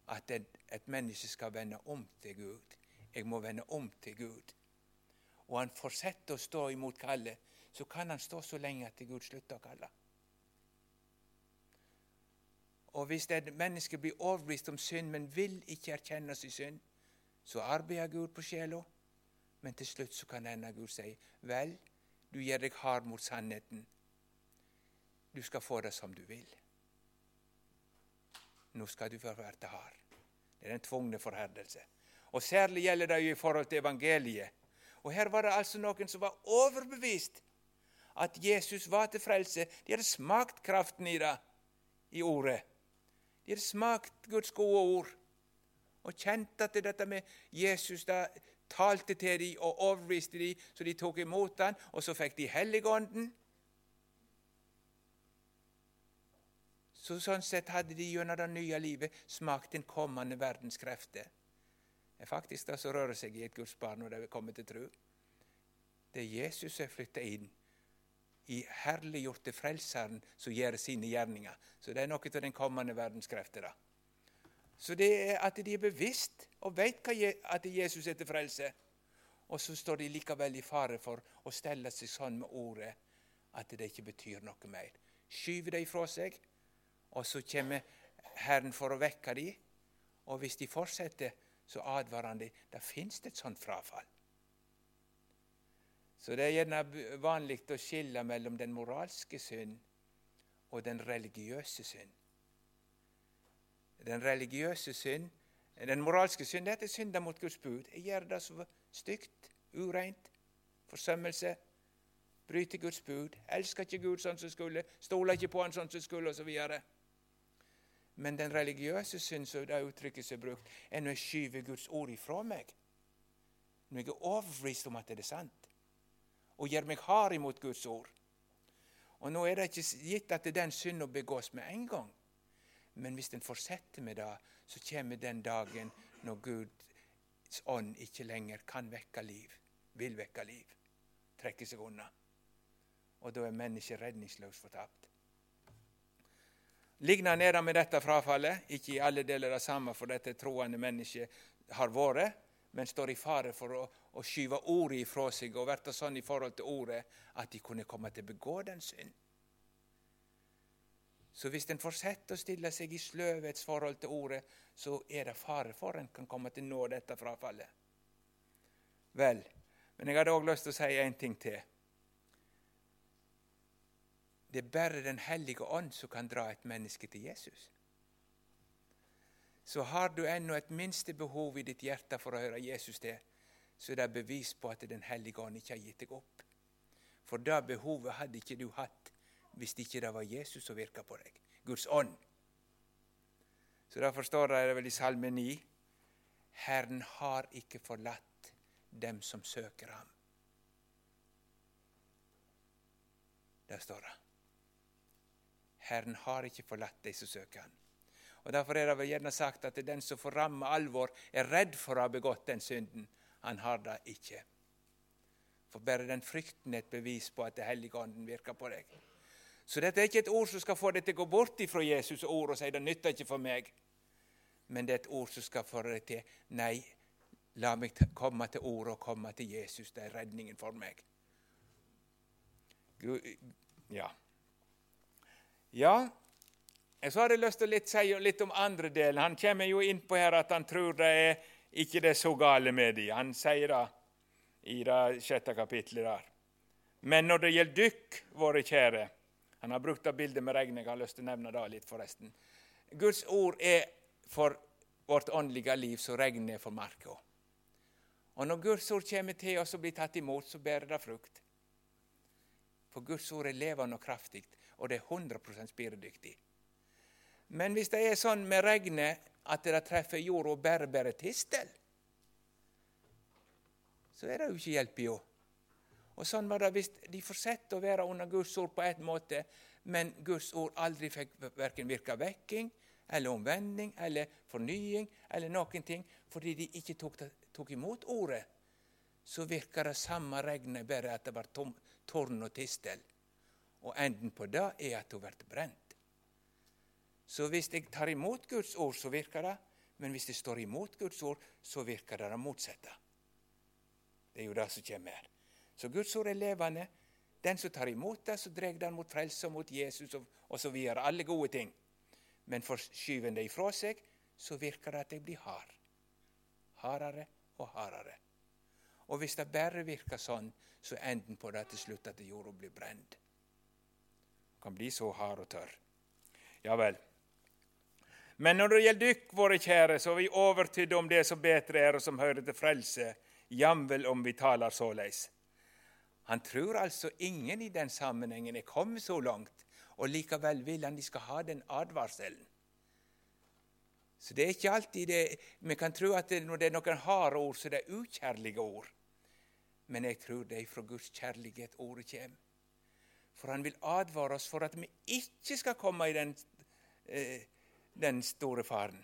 at et, et, menneske skal vende om til Gud Jeg må vende om til Gud. Og han fortsetter å stå imot kallet, så kan han stå så lenge at Gud slutter å kalle. Og hvis et menneske blir overbevist om synd, men vil ikke erkjenne sin synd, så arbeider Gud på sjela. Men til slutt så kan denne Gud si, vel, du gjør deg hard mot sannheten. Du skal få det som du vil. Nå skal du få være hard. Det er den tvungne forherdelse. Og Særlig gjelder det jo i forhold til evangeliet. Og Her var det altså noen som var overbevist at Jesus var til frelse. De hadde smakt kraften i det, i ordet. De hadde smakt Guds gode ord og kjent at dette med Jesus da talte til dem og overbeviste dem, så de tok imot ham, og så fikk de Helligånden. Så Sånn sett hadde de gjennom det nye livet smakt den kommende verdens krefter. Det er faktisk det som rører seg i et Guds barn når de kommer til tro. Det er Jesus som er inn i herliggjorte Frelseren som gjør sine gjerninger. Så det er noe av den kommende verdenskrefter. da. Så det er at de er bevisst og vet at Jesus er til frelse. Og så står de likevel i fare for å stelle seg sånn med ordet at det ikke betyr noe mer. Skyver det ifra seg, og så kommer Herren for å vekke dem. Og hvis de fortsetter, så advarer han dem. Det et sånt frafall. Så det er gjerne vanlig å skille mellom den moralske synd og den religiøse synd. Den religiøse synd, den moralske synd, det er synder mot Guds bud. Jeg gjør det som stygt, ureint, forsømmelse. Bryter Guds bud, elsker ikke Gud sånn som skulle, stoler ikke på Han sånn som skulle, osv. Men den religiøse synd, som det uttrykket som er brukt, er når jeg skyver Guds ord ifra meg. Når jeg er overbevist om at det er sant, og gjør meg hard imot Guds ord. Og Nå er det ikke gitt at den synda begås med en gang. Men hvis en fortsetter med det, så kommer den dagen når Guds ånd ikke lenger kan vekke liv, vil vekke liv, trekke seg unna. Og da er mennesket redningsløst fortapt. Lignende er det med dette frafallet. Ikke i alle deler det samme, for dette troende mennesket har vært, men står i fare for å, å skyve ordet ifra seg og bli sånn i forhold til ordet at de kunne komme til å begå den synd. Så hvis en fortsetter å stille seg i sløvets forhold til ordet, så er det fare for en kan komme til å nå dette frafallet. Vel, men jeg hadde òg lyst til å si en ting til. Det er bare Den hellige ånd som kan dra et menneske til Jesus. Så har du ennå et minste behov i ditt hjerte for å høre Jesus til, så er det bevis på at Den hellige ånd ikke har gitt deg opp. For det behovet hadde ikke du hatt hvis ikke det var Jesus som virka på deg. Guds ånd. Så Derfor står det vel i Salme 9 Herren har ikke forlatt dem som søker ham. Der står det. Herren har ikke forlatt de som søker ham. Og Derfor er det vel gjerne sagt at den som får ramme alvor, er redd for å ha begått den synden. Han har det ikke. For bare den frykten er et bevis på at Det hellige ånden virker på deg. Så dette er ikke et ord som skal få deg til å gå bort ifra Jesus' ord og si det nytter ikke for meg. Men det er et ord som skal få deg til nei, la meg komme til ordet og komme til Jesus. Det er redningen for meg. Ja. Ja, så har jeg lyst til å si litt om andre delen. Han kommer jo inn på her at han tror det er ikke det er så gale med dem. Han sier det i det sjette kapitlet der. Men når det gjelder dykk, våre kjære Han har brukt det bildet med regnet. Jeg har lyst til å nevne det litt, forresten. Guds ord er for vårt åndelige liv som regnet er for marka. Og når Guds ord kommer til oss og blir tatt imot, så bærer det frukt. For Guds ord er levende og kraftig, og det er 100% spiredyktig. Men hvis det er sånn med regnet at det treffer jorda bare bærer tistel, så er det jo ikke hjelp i henne. Og sånn var det hvis de fortsetter å være under Guds ord på en måte, men Guds ord aldri fikk verken virka vekking eller omvending eller fornying eller noen ting, fordi de ikke tok, tok imot ordet, så virka det samme regnet, bare at det var tom, torn og tistel. Og enden på det er at hun blir brent. Så hvis jeg tar imot Guds ord, så virker det. Men hvis jeg står imot Guds ord, så virker det det motsatte. Det er jo det som kommer her. Så Guds ord er levende. Den som tar imot det, så drar den mot frelse og mot Jesus og osv. Alle gode ting. Men forskyver en det ifra seg, så virker det at jeg blir hard. Hardere og hardere. Og hvis det bare virker sånn, så er enden på det til slutt at jorda blir brent. Kan bli så hard og tørr. Ja vel. Men når det gjelder dykk, våre kjære, så er vi overtydde om det som bedre er, og som hører til frelse jamvel om vi taler såleis. Han tror altså ingen i den sammenhengen er kommet så langt, og likevel vil han de skal ha den advarselen. Så det er ikke alltid det, Vi kan tro at det, når det er noen harde ord, så det er ukjærlige ord. Men jeg tror det er fra Guds kjærlighet ordet kommer. For han vil advare oss for at vi ikke skal komme i den, eh, den store faren.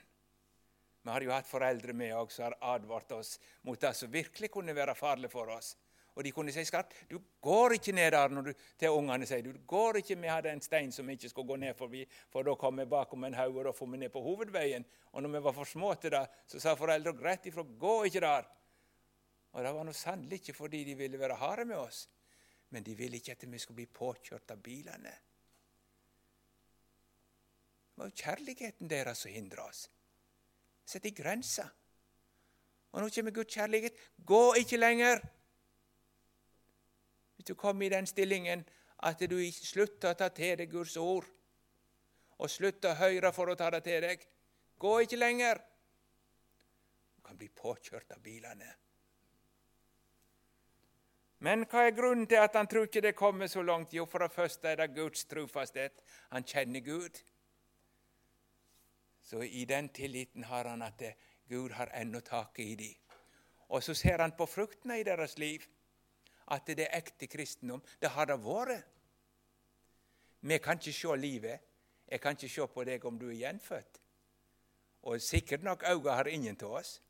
Vi har jo hatt foreldre med oss som har advart oss mot det som virkelig kunne være farlig for oss. Og de kunne si skarpt du går ikke ned der når du, til ungene sier du går ikke, Vi hadde en stein som ikke skulle gå ned forbi, for da kom vi bakom en haug, og da får vi ned på hovedveien. Og når vi var for små til det, så sa foreldre greit ifra, gå ikke der. Og det var nå sannelig ikke fordi de ville være harde med oss, men de ville ikke at vi skulle bli påkjørt av bilene. Det var jo kjærligheten deres som hindra oss. Sett i grenser. Og nå kommer Guds kjærlighet. Gå ikke lenger! Hvis du kommer i den stillingen at du slutter å ta til deg Guds ord, og slutter å høre for å ta det til deg, gå ikke lenger! Du kan bli påkjørt av bilene. Men hva er grunnen til at han tror ikke det kommer så langt? Jo, for det første er det Guds trofasthet. Han kjenner Gud. Så i den tilliten har han at Gud har ennå taket i dem. Og så ser han på fruktene i deres liv, at det er ekte kristendom. Det har det vært. Vi kan ikke se livet. Jeg kan ikke se på deg om du er gjenfødt. Og sikkert nok øynene har ingen av oss.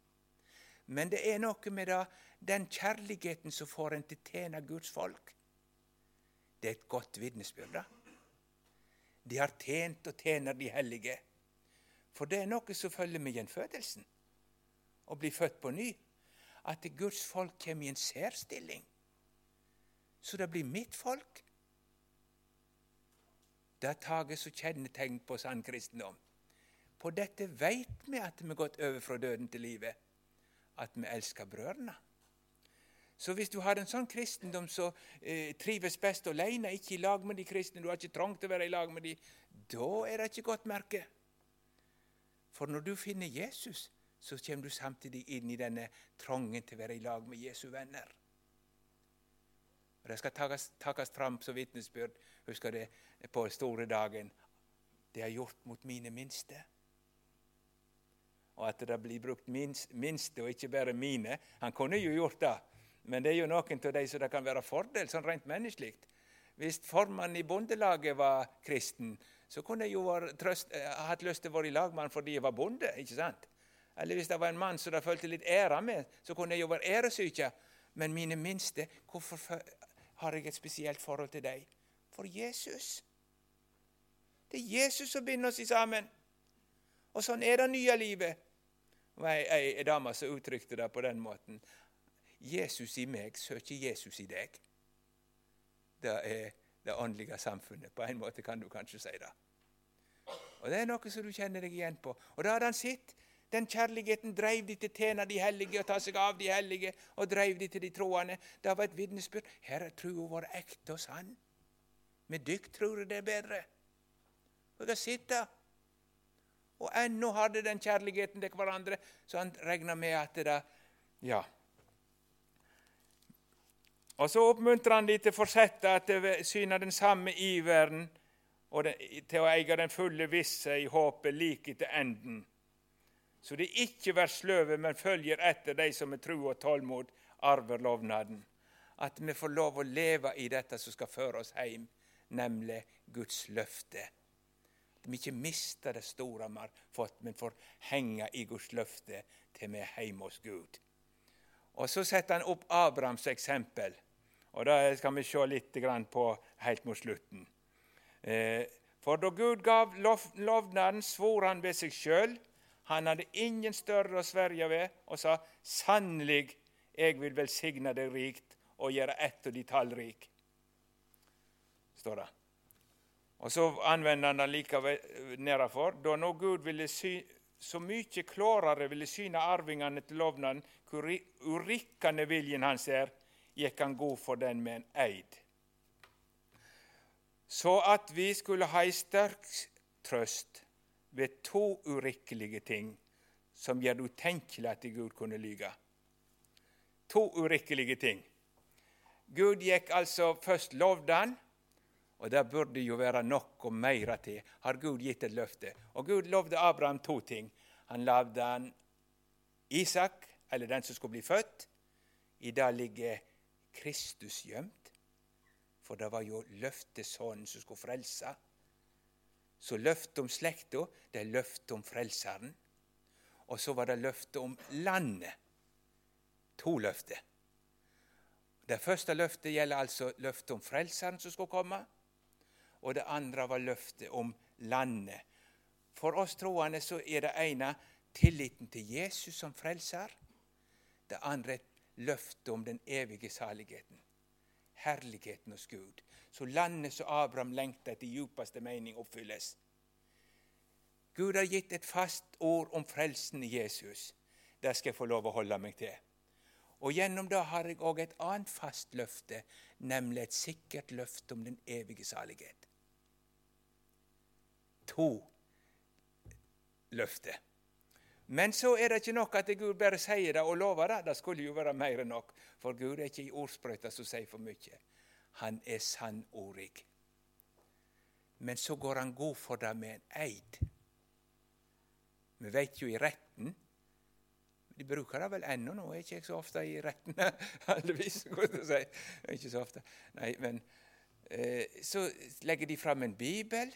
Men det er noe med det, den kjærligheten som får en til å tjene Guds folk. Det er et godt vitnesbyrd. De har tjent og tjener de hellige. For det er noe som følger med gjenfødelsen. Å bli født på ny. At Guds folk kommer i en særstilling. Så det blir mitt folk. Det er taket som kjennetegn på sann kristendom. På dette veit vi at vi har gått over fra døden til livet. At vi elsker brødrene. Så hvis du har en sånn kristendom som eh, trives best alene, ikke i lag med de kristne, du har ikke trangt til å være i lag med de, da er det ikke godt merke. For når du finner Jesus, så kommer du samtidig inn i denne trangen til å være i lag med Jesu venner. Og Det skal takkes fram som vitnesbyrd, husker det, på store dagen. Det er gjort mot mine minste. og at det blir brukt minst, minste og ikke bare mine. Han kunne jo gjort det, men det er jo noen av de som det kan være fordel, sånn rent menneskelig. Hvis formannen i bondelaget var kristen, så kunne jeg jo trøst, eh, hatt lyst til å være i lag med han fordi jeg var bonde. ikke sant? Eller hvis det var en mann som det følte litt ære med, så kunne jeg jo være æresyke. Men mine minste, hvorfor har jeg et spesielt forhold til deg? For Jesus. Det er Jesus som binder oss sammen. Og sånn er det nye livet. Ei, Ei, ei dame som uttrykte det på den måten. Jesus i meg søker Jesus i deg. Det er det åndelige samfunnet. På en måte kan du kanskje si det. Og Det er noe som du kjenner deg igjen på. Og da hadde han sett. Den kjærligheten dreiv de til å tjene de hellige og ta seg av de hellige, og dreiv de til de troende. Det var et vitnesbyrd. Her er trua vår ekte og sann. Med dykk tror jeg det er bedre. Og det sitte. Og ennå hadde den kjærligheten til hverandre, så han regna med at det Ja. Og så oppmuntrer han de til å fortsette at syne den samme iveren og til å eie den fulle visse i håpet like til enden. Så de ikke vær sløve, men følger etter de som med tro og tålmod arver lovnaden. At vi får lov å leve i dette som skal føre oss hjem, nemlig Guds løfte. At vi ikke mister det store vi har fått, men får henge i Guds løfte til vi er hjemme hos Gud. Og Så setter han opp Abrahams eksempel. Og Det skal vi se litt på helt mot slutten. Eh, for da Gud gav lovnaden, svor han ved seg sjøl. Han hadde ingen større å sverge ved, og sa sannelig, jeg vil velsigne deg rikt og gjøre ett av de tallrik. Står det. Og så anvender han det likevel nedafor. Da nå Gud ville sy, så mye klarere ville syne arvingene til lovnaden hvor urikkende viljen hans er, gikk han god for den med en eid. Så at vi skulle ha ei sterk trøst ved to urikkelige ting som gjør det utenkelig at Gud kunne lyge. To urikkelige ting. Gud gikk altså først lovde han, og det burde jo være nok og mer til. Har Gud gitt et løfte? Og Gud lovde Abraham to ting. Han lovde han Isak, eller den som skulle bli født. I det ligger Kristus gjemt. For det var jo løftesønnen som skulle frelse. Så løftet om slekta, det er løftet om Frelseren. Og så var det løftet om landet. To løfter. Det første løftet gjelder altså løftet om Frelseren som skulle komme. Og det andre var løftet om landet. For oss troende så er det ene tilliten til Jesus som frelser. Det andre er løftet om den evige saligheten. Herligheten hos Gud. Så landet som Abraham lengta etter djupeste mening, oppfylles. Gud har gitt et fast ord om frelsen i Jesus. Det skal jeg få lov å holde meg til. Og Gjennom det har jeg òg et annet fast løfte, nemlig et sikkert løfte om den evige salighet. To løfter. Men så er det ikke nok at Gud bare sier det og lover det. Det skulle jo være mer enn nok. For Gud er ikke i ordsprøyta som sier for mye. Han er sannordig. Men så går han god for det med en eid. Vi vet jo i retten De bruker det vel ennå nå, er ikke jeg så ofte i retten, heldigvis. Si. Ikke så ofte. Nei, men eh, Så legger de fram en bibel.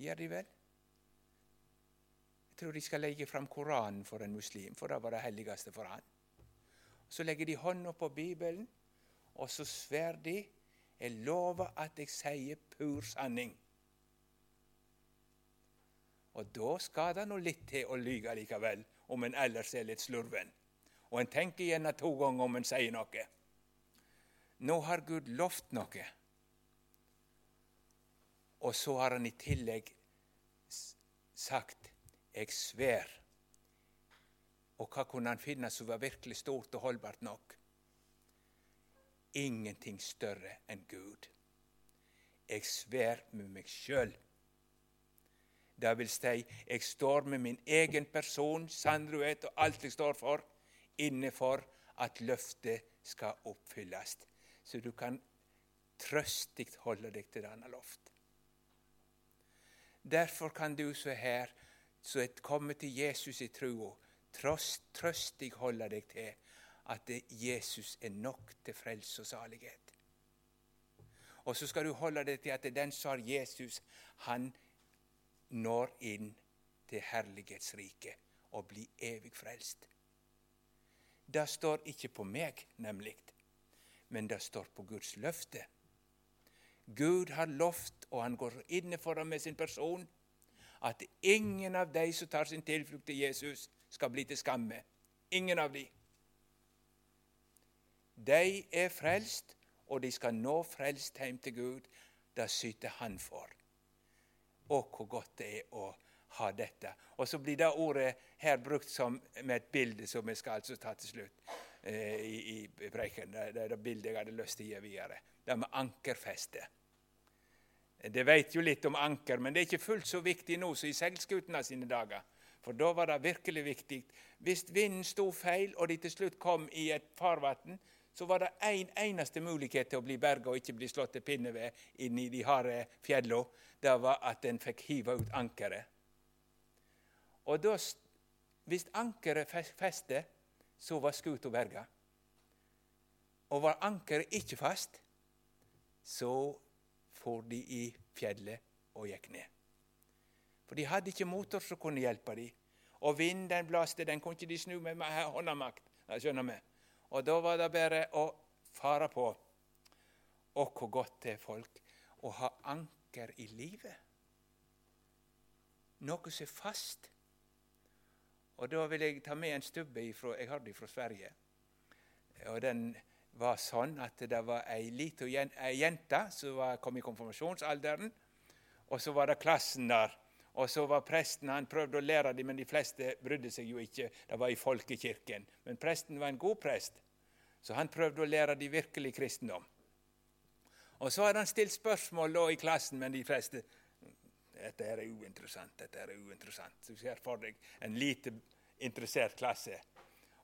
Gjør de vel? Tror de skal legge fram Koranen for en muslim, for det var det helligste for han. Så legger de hånda på Bibelen, og så sver de Jeg lover at jeg sier pur sanning. Og da skal det nå litt til å lyge likevel, om en ellers er litt slurven. Og en tenker gjerne to ganger om en sier noe. Nå har Gud lovt noe. Og så har han i tillegg sagt jeg sver. Og hva kunne han finne som var virkelig stort og holdbart nok? Ingenting større enn Gud. Jeg sver med meg sjøl. Det vil si, jeg står med min egen person, sannhet og alt jeg står for, innenfor at løftet skal oppfylles. Så du kan trøstig holde deg til denne loft. Derfor kan du som her så er kommet til Jesus i trua, trøst, trøst jeg holder deg til at Jesus er nok til frelse og salighet. Og så skal du holde deg til at den som har Jesus, han når inn til herlighetsriket og blir evig frelst. Det står ikke på meg, nemlig, men det står på Guds løfte. Gud har lovt, og han går inne for ham med sin person, at ingen av de som tar sin tilflukt til Jesus, skal bli til skamme. Ingen av de. De er frelst, og de skal nå frelst hjem til Gud. Det syter Han for. Å, hvor godt det er å ha dette. Og så blir det ordet her brukt som, med et bilde som vi skal altså ta til slutt eh, i, i preken. Det er det bildet jeg hadde lyst til å gi videre. Det med ankerfeste. Det vet jo litt om anker, men det er ikke fullt så viktig nå som i seilskutene sine dager. For da var det virkelig viktig. Hvis vinden sto feil, og de til slutt kom i et farvann, så var det én en eneste mulighet til å bli berga og ikke bli slått til pinne ved inn de harde fjellene. Det var at en fikk hive ut ankeret. Og da, hvis ankeret feste, så var skuta berga. Og var ankeret ikke fast, så for de i fjellet og gikk ned. For de hadde ikke motor som kunne hjelpe dem. Og vinden den blaste, den kunne ikke de snu med håndamakt. Skjønner vi? Og da var det bare å fare på. Og hvor godt det er folk å ha anker i livet. Noe som er fast. Og da vil jeg ta med en stubbe ifra, jeg har det fra Sverige. Og den var sånn at det var ei lita jente som kom i konfirmasjonsalderen. Og så var det klassen der. Og så var presten, Han prøvde å lære dem, men de fleste brydde seg jo ikke. Det var i folkekirken. Men presten var en god prest, så han prøvde å lære dem virkelig kristendom. Og så hadde han stilt spørsmål da i klassen, men de fleste dette er uinteressant. dette er uinteressant. Du ser for deg en lite interessert klasse.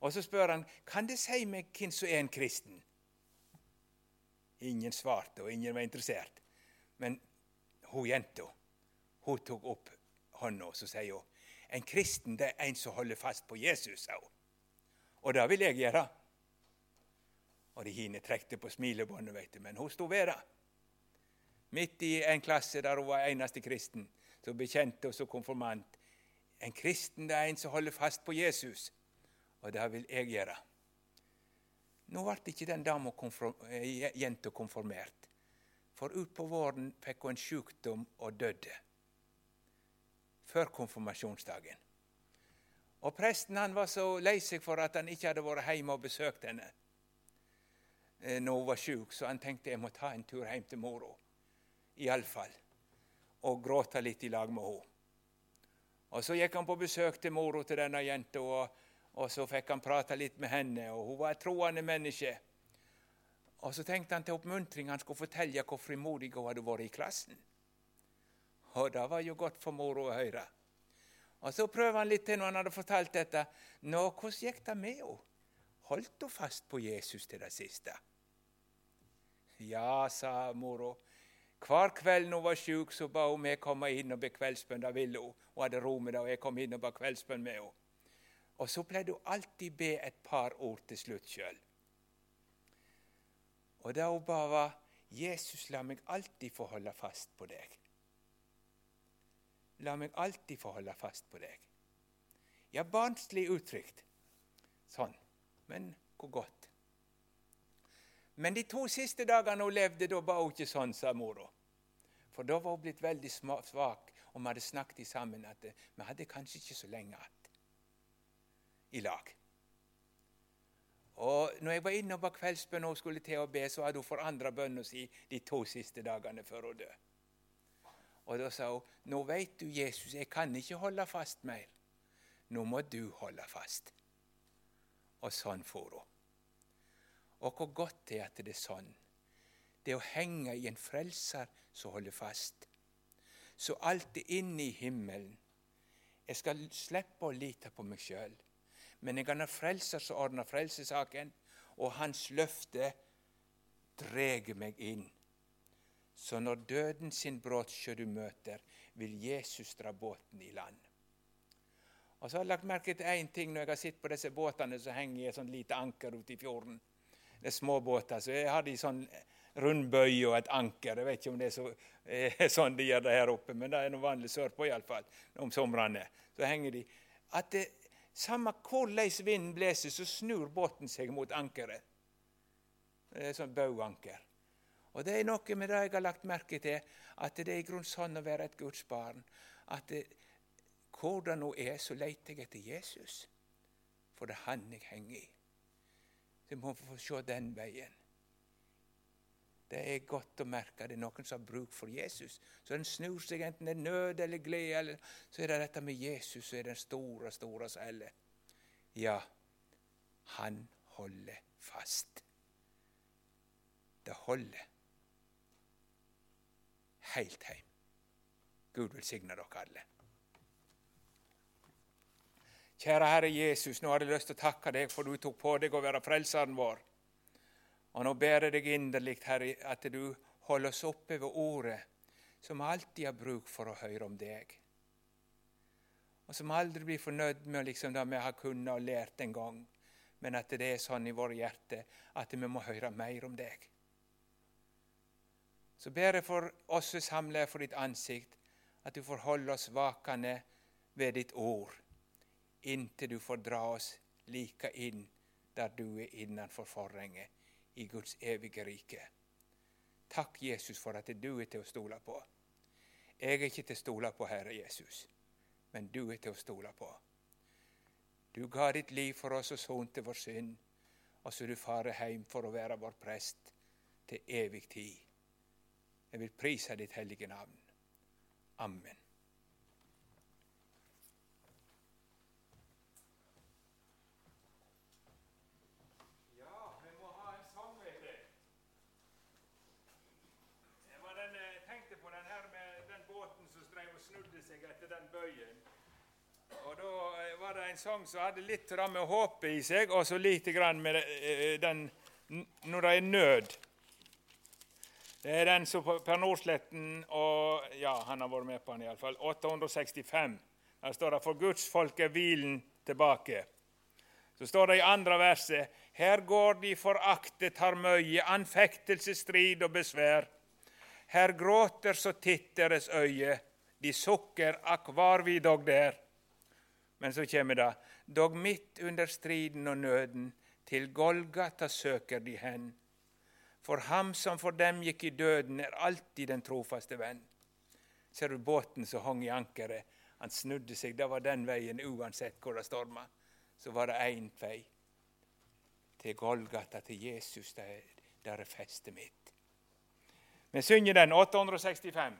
Og så spør han kan det si meg hvem som er en kristen. Ingen svarte, og ingen var interessert. Men hun jenta hun tok opp hånda og så sier hun, en kristen det er en som holder fast på Jesus. sa. Og det vil jeg gjøre. Og de hine trekte på smilebåndet, men hun sto ved det. Midt i en klasse der hun var eneste kristen, så bekjente hun som konfirmant. En kristen det er en som holder fast på Jesus, og det vil jeg gjøre. Nå ble ikke den dama eh, jenta konformert, for utpå våren fikk hun en sykdom og døde. Før konfirmasjonsdagen. Og Presten han var så lei seg for at han ikke hadde vært hjemme og besøkt henne eh, når hun var sjuk, så han tenkte jeg må ta en tur hjem til mora iallfall, og gråte litt i lag med henne. Og Så gikk han på besøk til mora til denne jenta, og, og, så fikk han prate litt med henne. og Hun var et troende menneske. Og Så tenkte han til oppmuntring han skulle fortelle hvor frimodig hun hadde vært i klassen. Og Det var jo godt for mora å høre. Og Så prøver han litt til når han hadde fortalt dette. Nå, Hvordan gikk det med henne? Holdt hun fast på Jesus til det siste? Ja, sa mora. Hver kveld når hun var sjuk, så ba hun meg komme inn og be kveldsbønn. Det ville hun. Hun hadde ro med det, og jeg kom inn og ba kveldsbønn med henne. Og så pleide hun alltid be et par ord til slutt sjøl. Og det hun ba, var Jesus, la meg alltid få holde fast på deg. La meg alltid få holde fast på deg. Ja, barnslig uttrykt. Sånn. Men hvor godt. Men de to siste dagene hun levde, da ba hun ikke sånn, sa mora. For da var hun blitt veldig svak, og vi hadde snakket sammen at eh, vi hadde kanskje ikke så lenge i lag. Og når jeg var inne på kveldsbønn og skulle til å be, så hadde hun forandra bønna si de to siste dagene før hun døde. Og da sa hun, 'Nå veit du, Jesus, jeg kan ikke holde fast mer. Nå må du holde fast.' Og sånn for hun. Og hvor godt det er at det er sånn. Det å henge i en frelser som holder fast. Så alt er inne i himmelen. Jeg skal slippe å lite på meg sjøl. Men jeg han er frelser så ordner frelsesaken, og hans løfte dreg meg inn. Så når døden sin bråtsjø du møter, vil Jesus dra båten i land. Og så har jeg lagt merke til én ting når jeg har sett på disse båtene som henger i et sånt lite anker ute i fjorden. Det er små båter, så jeg har de sånn rundbøy og et anker. Jeg vet ikke om det er så, er sånn de gjør det her oppe, men det er noe vanlig sørpå iallfall om somrene. Så henger de. At det, samme hvordan vinden blåser, så snur båten seg mot ankeret. Det er sånn bauanker. Og det er noe med det jeg har lagt merke til, at det er i grunnen sånn å være et Guds barn. At det, hvor det nå er, så leter jeg etter Jesus. For det er han jeg henger i. Så jeg må få se den veien. Det er godt å merke det er noen som har bruk for Jesus. Så den snur seg, enten det er nød eller glede, eller så er det dette med Jesus som er den store, store som Ja, han holder fast. Det holder helt hjem. Gud velsigne dere alle. Kjære Herre Jesus, nå har jeg lyst til å takke deg for du tok på deg å være frelseren vår. Og nå ber jeg deg inderlig, Herre, at du holder oss oppe ved ordet, som alltid har bruk for å høre om deg. Og som aldri blir fornøyd med liksom det vi har kunnet og lært en gang, men at det er sånn i våre hjerter at vi må høre mer om deg. Så ber jeg for oss samler for ditt ansikt, at du får holde oss vakende ved ditt ord, inntil du får dra oss like inn der du er innenfor forhenget, i Guds evige rike. Takk, Jesus, for at du er til å stole på. Jeg er ikke til å stole på, Herre Jesus, men du er til å stole på. Du ga ditt liv for oss og sonte vår synd, og så du farer hjem for å være vår prest til evig tid. Jeg vil prise ditt hellige navn. Amen. Ja, vi må ha en sang, vet jeg. Jeg var den, jeg tenkte på den her med den båten som drev og snudde seg etter den bøyen. Og Da var det en sang som hadde litt med håpet i seg, og så lite grann med den når det er nød. Det er den som Per Nordsletten og Ja, han har vært med på den iallfall. 865. Der står det 'For Guds folk er hvilen tilbake'. Så står det i andre verset 'Her går de foraktet har møye, anfektelse, strid og besvær'. Her gråter så titt deres øye, de sukker, akk var vi dog der. Men så kommer det, dog midt under striden og nøden, til Golgata søker de hen. For ham som for dem gikk i døden, er alltid den trofaste venn. Ser du båten som hang i ankeret? Han snudde seg. Det var den veien uansett hvor det storma. Så var det én vei. Til Golgata, til Jesus. Der er festet mitt. Vi synger den 865.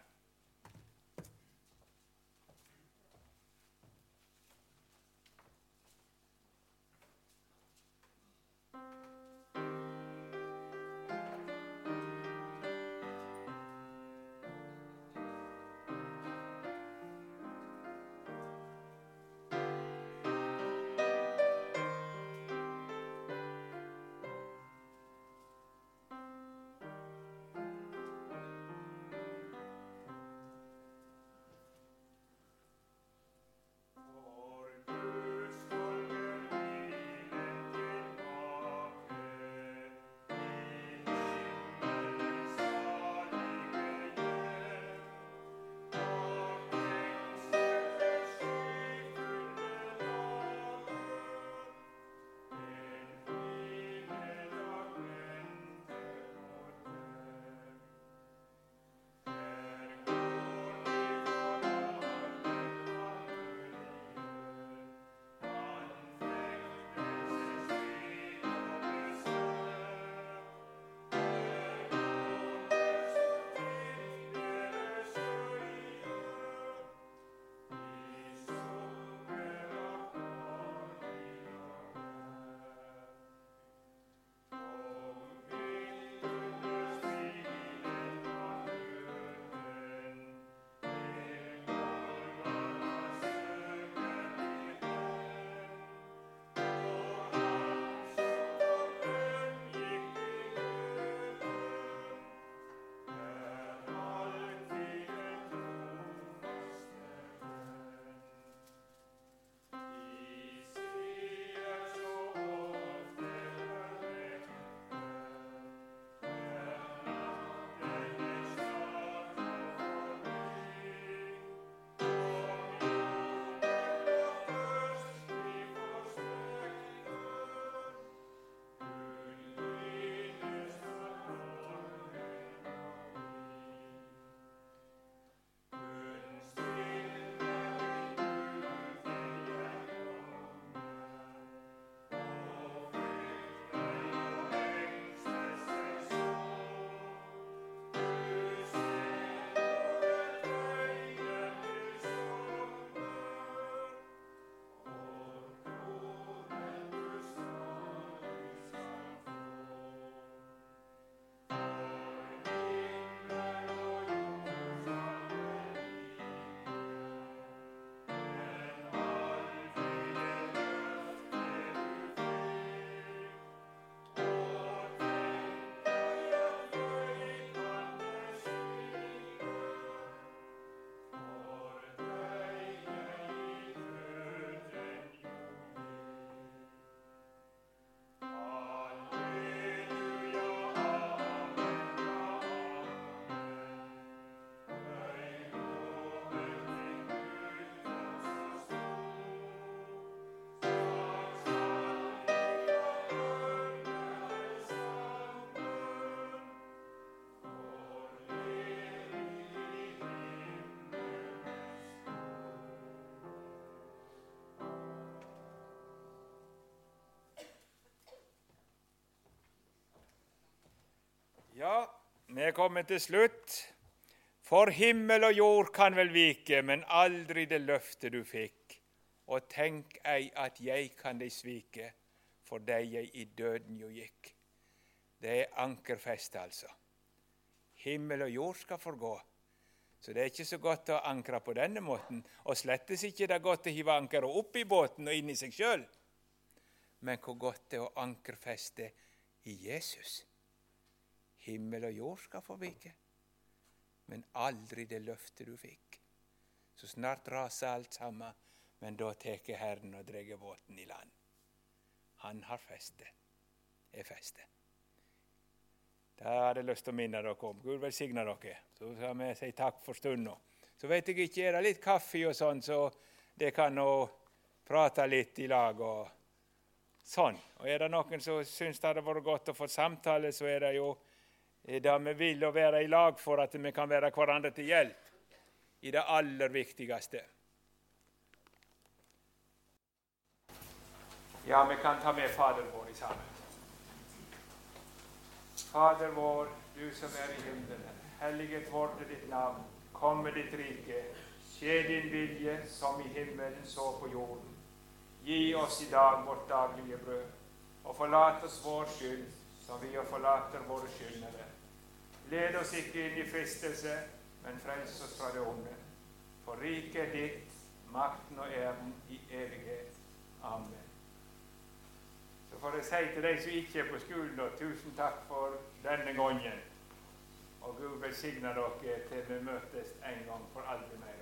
er kommet til slutt. For himmel og jord kan vel vike, men aldri det løftet du fikk. Og tenk ei at jeg kan deg svike, for deg jeg i døden jo gikk. Det er ankerfest, altså. Himmel og jord skal forgå. Så det er ikke så godt å ankre på denne måten. Og slettes ikke det er godt å hive ankeret opp i båten og inn i seg sjøl. Men hvor godt det er å ankerfeste i Jesus. Himmel og jord skal forvike, men aldri det løftet du fikk. Så snart raser alt sammen, men da tar Herren og drar båten i land. Han har festet, er festet. Det hadde jeg lyst til å minne dere om. Gud velsigne dere. Så skal vi si takk for stunda. Så vet jeg ikke, er det litt kaffe og sånn, så det kan nå prate litt i lag og sånn. Og er det noen som syns det hadde vært godt å få samtale, så er det jo det vi vil å være i lag for at vi kan være hverandre til hjelp i det aller viktigste. Ja, vi kan ta med Fader vår i sammen. Fader vår, du som er i himmelen. Helliget vorde ditt navn. Kom med ditt rike. Skje din vilje som i himmelen så på jorden. Gi oss i dag vårt daglige brød, og forlat oss vår skyld, som vi forlater våre skyldnere. Led oss ikke inn i fristelse, men frels oss fra det onde. For riket er ditt, makten og æren i evighet. Amen. Så får jeg si til de som ikke er på skolen, og tusen takk for denne gangen. Og Gud velsigne dere til vi møtes en gang for aldri mer.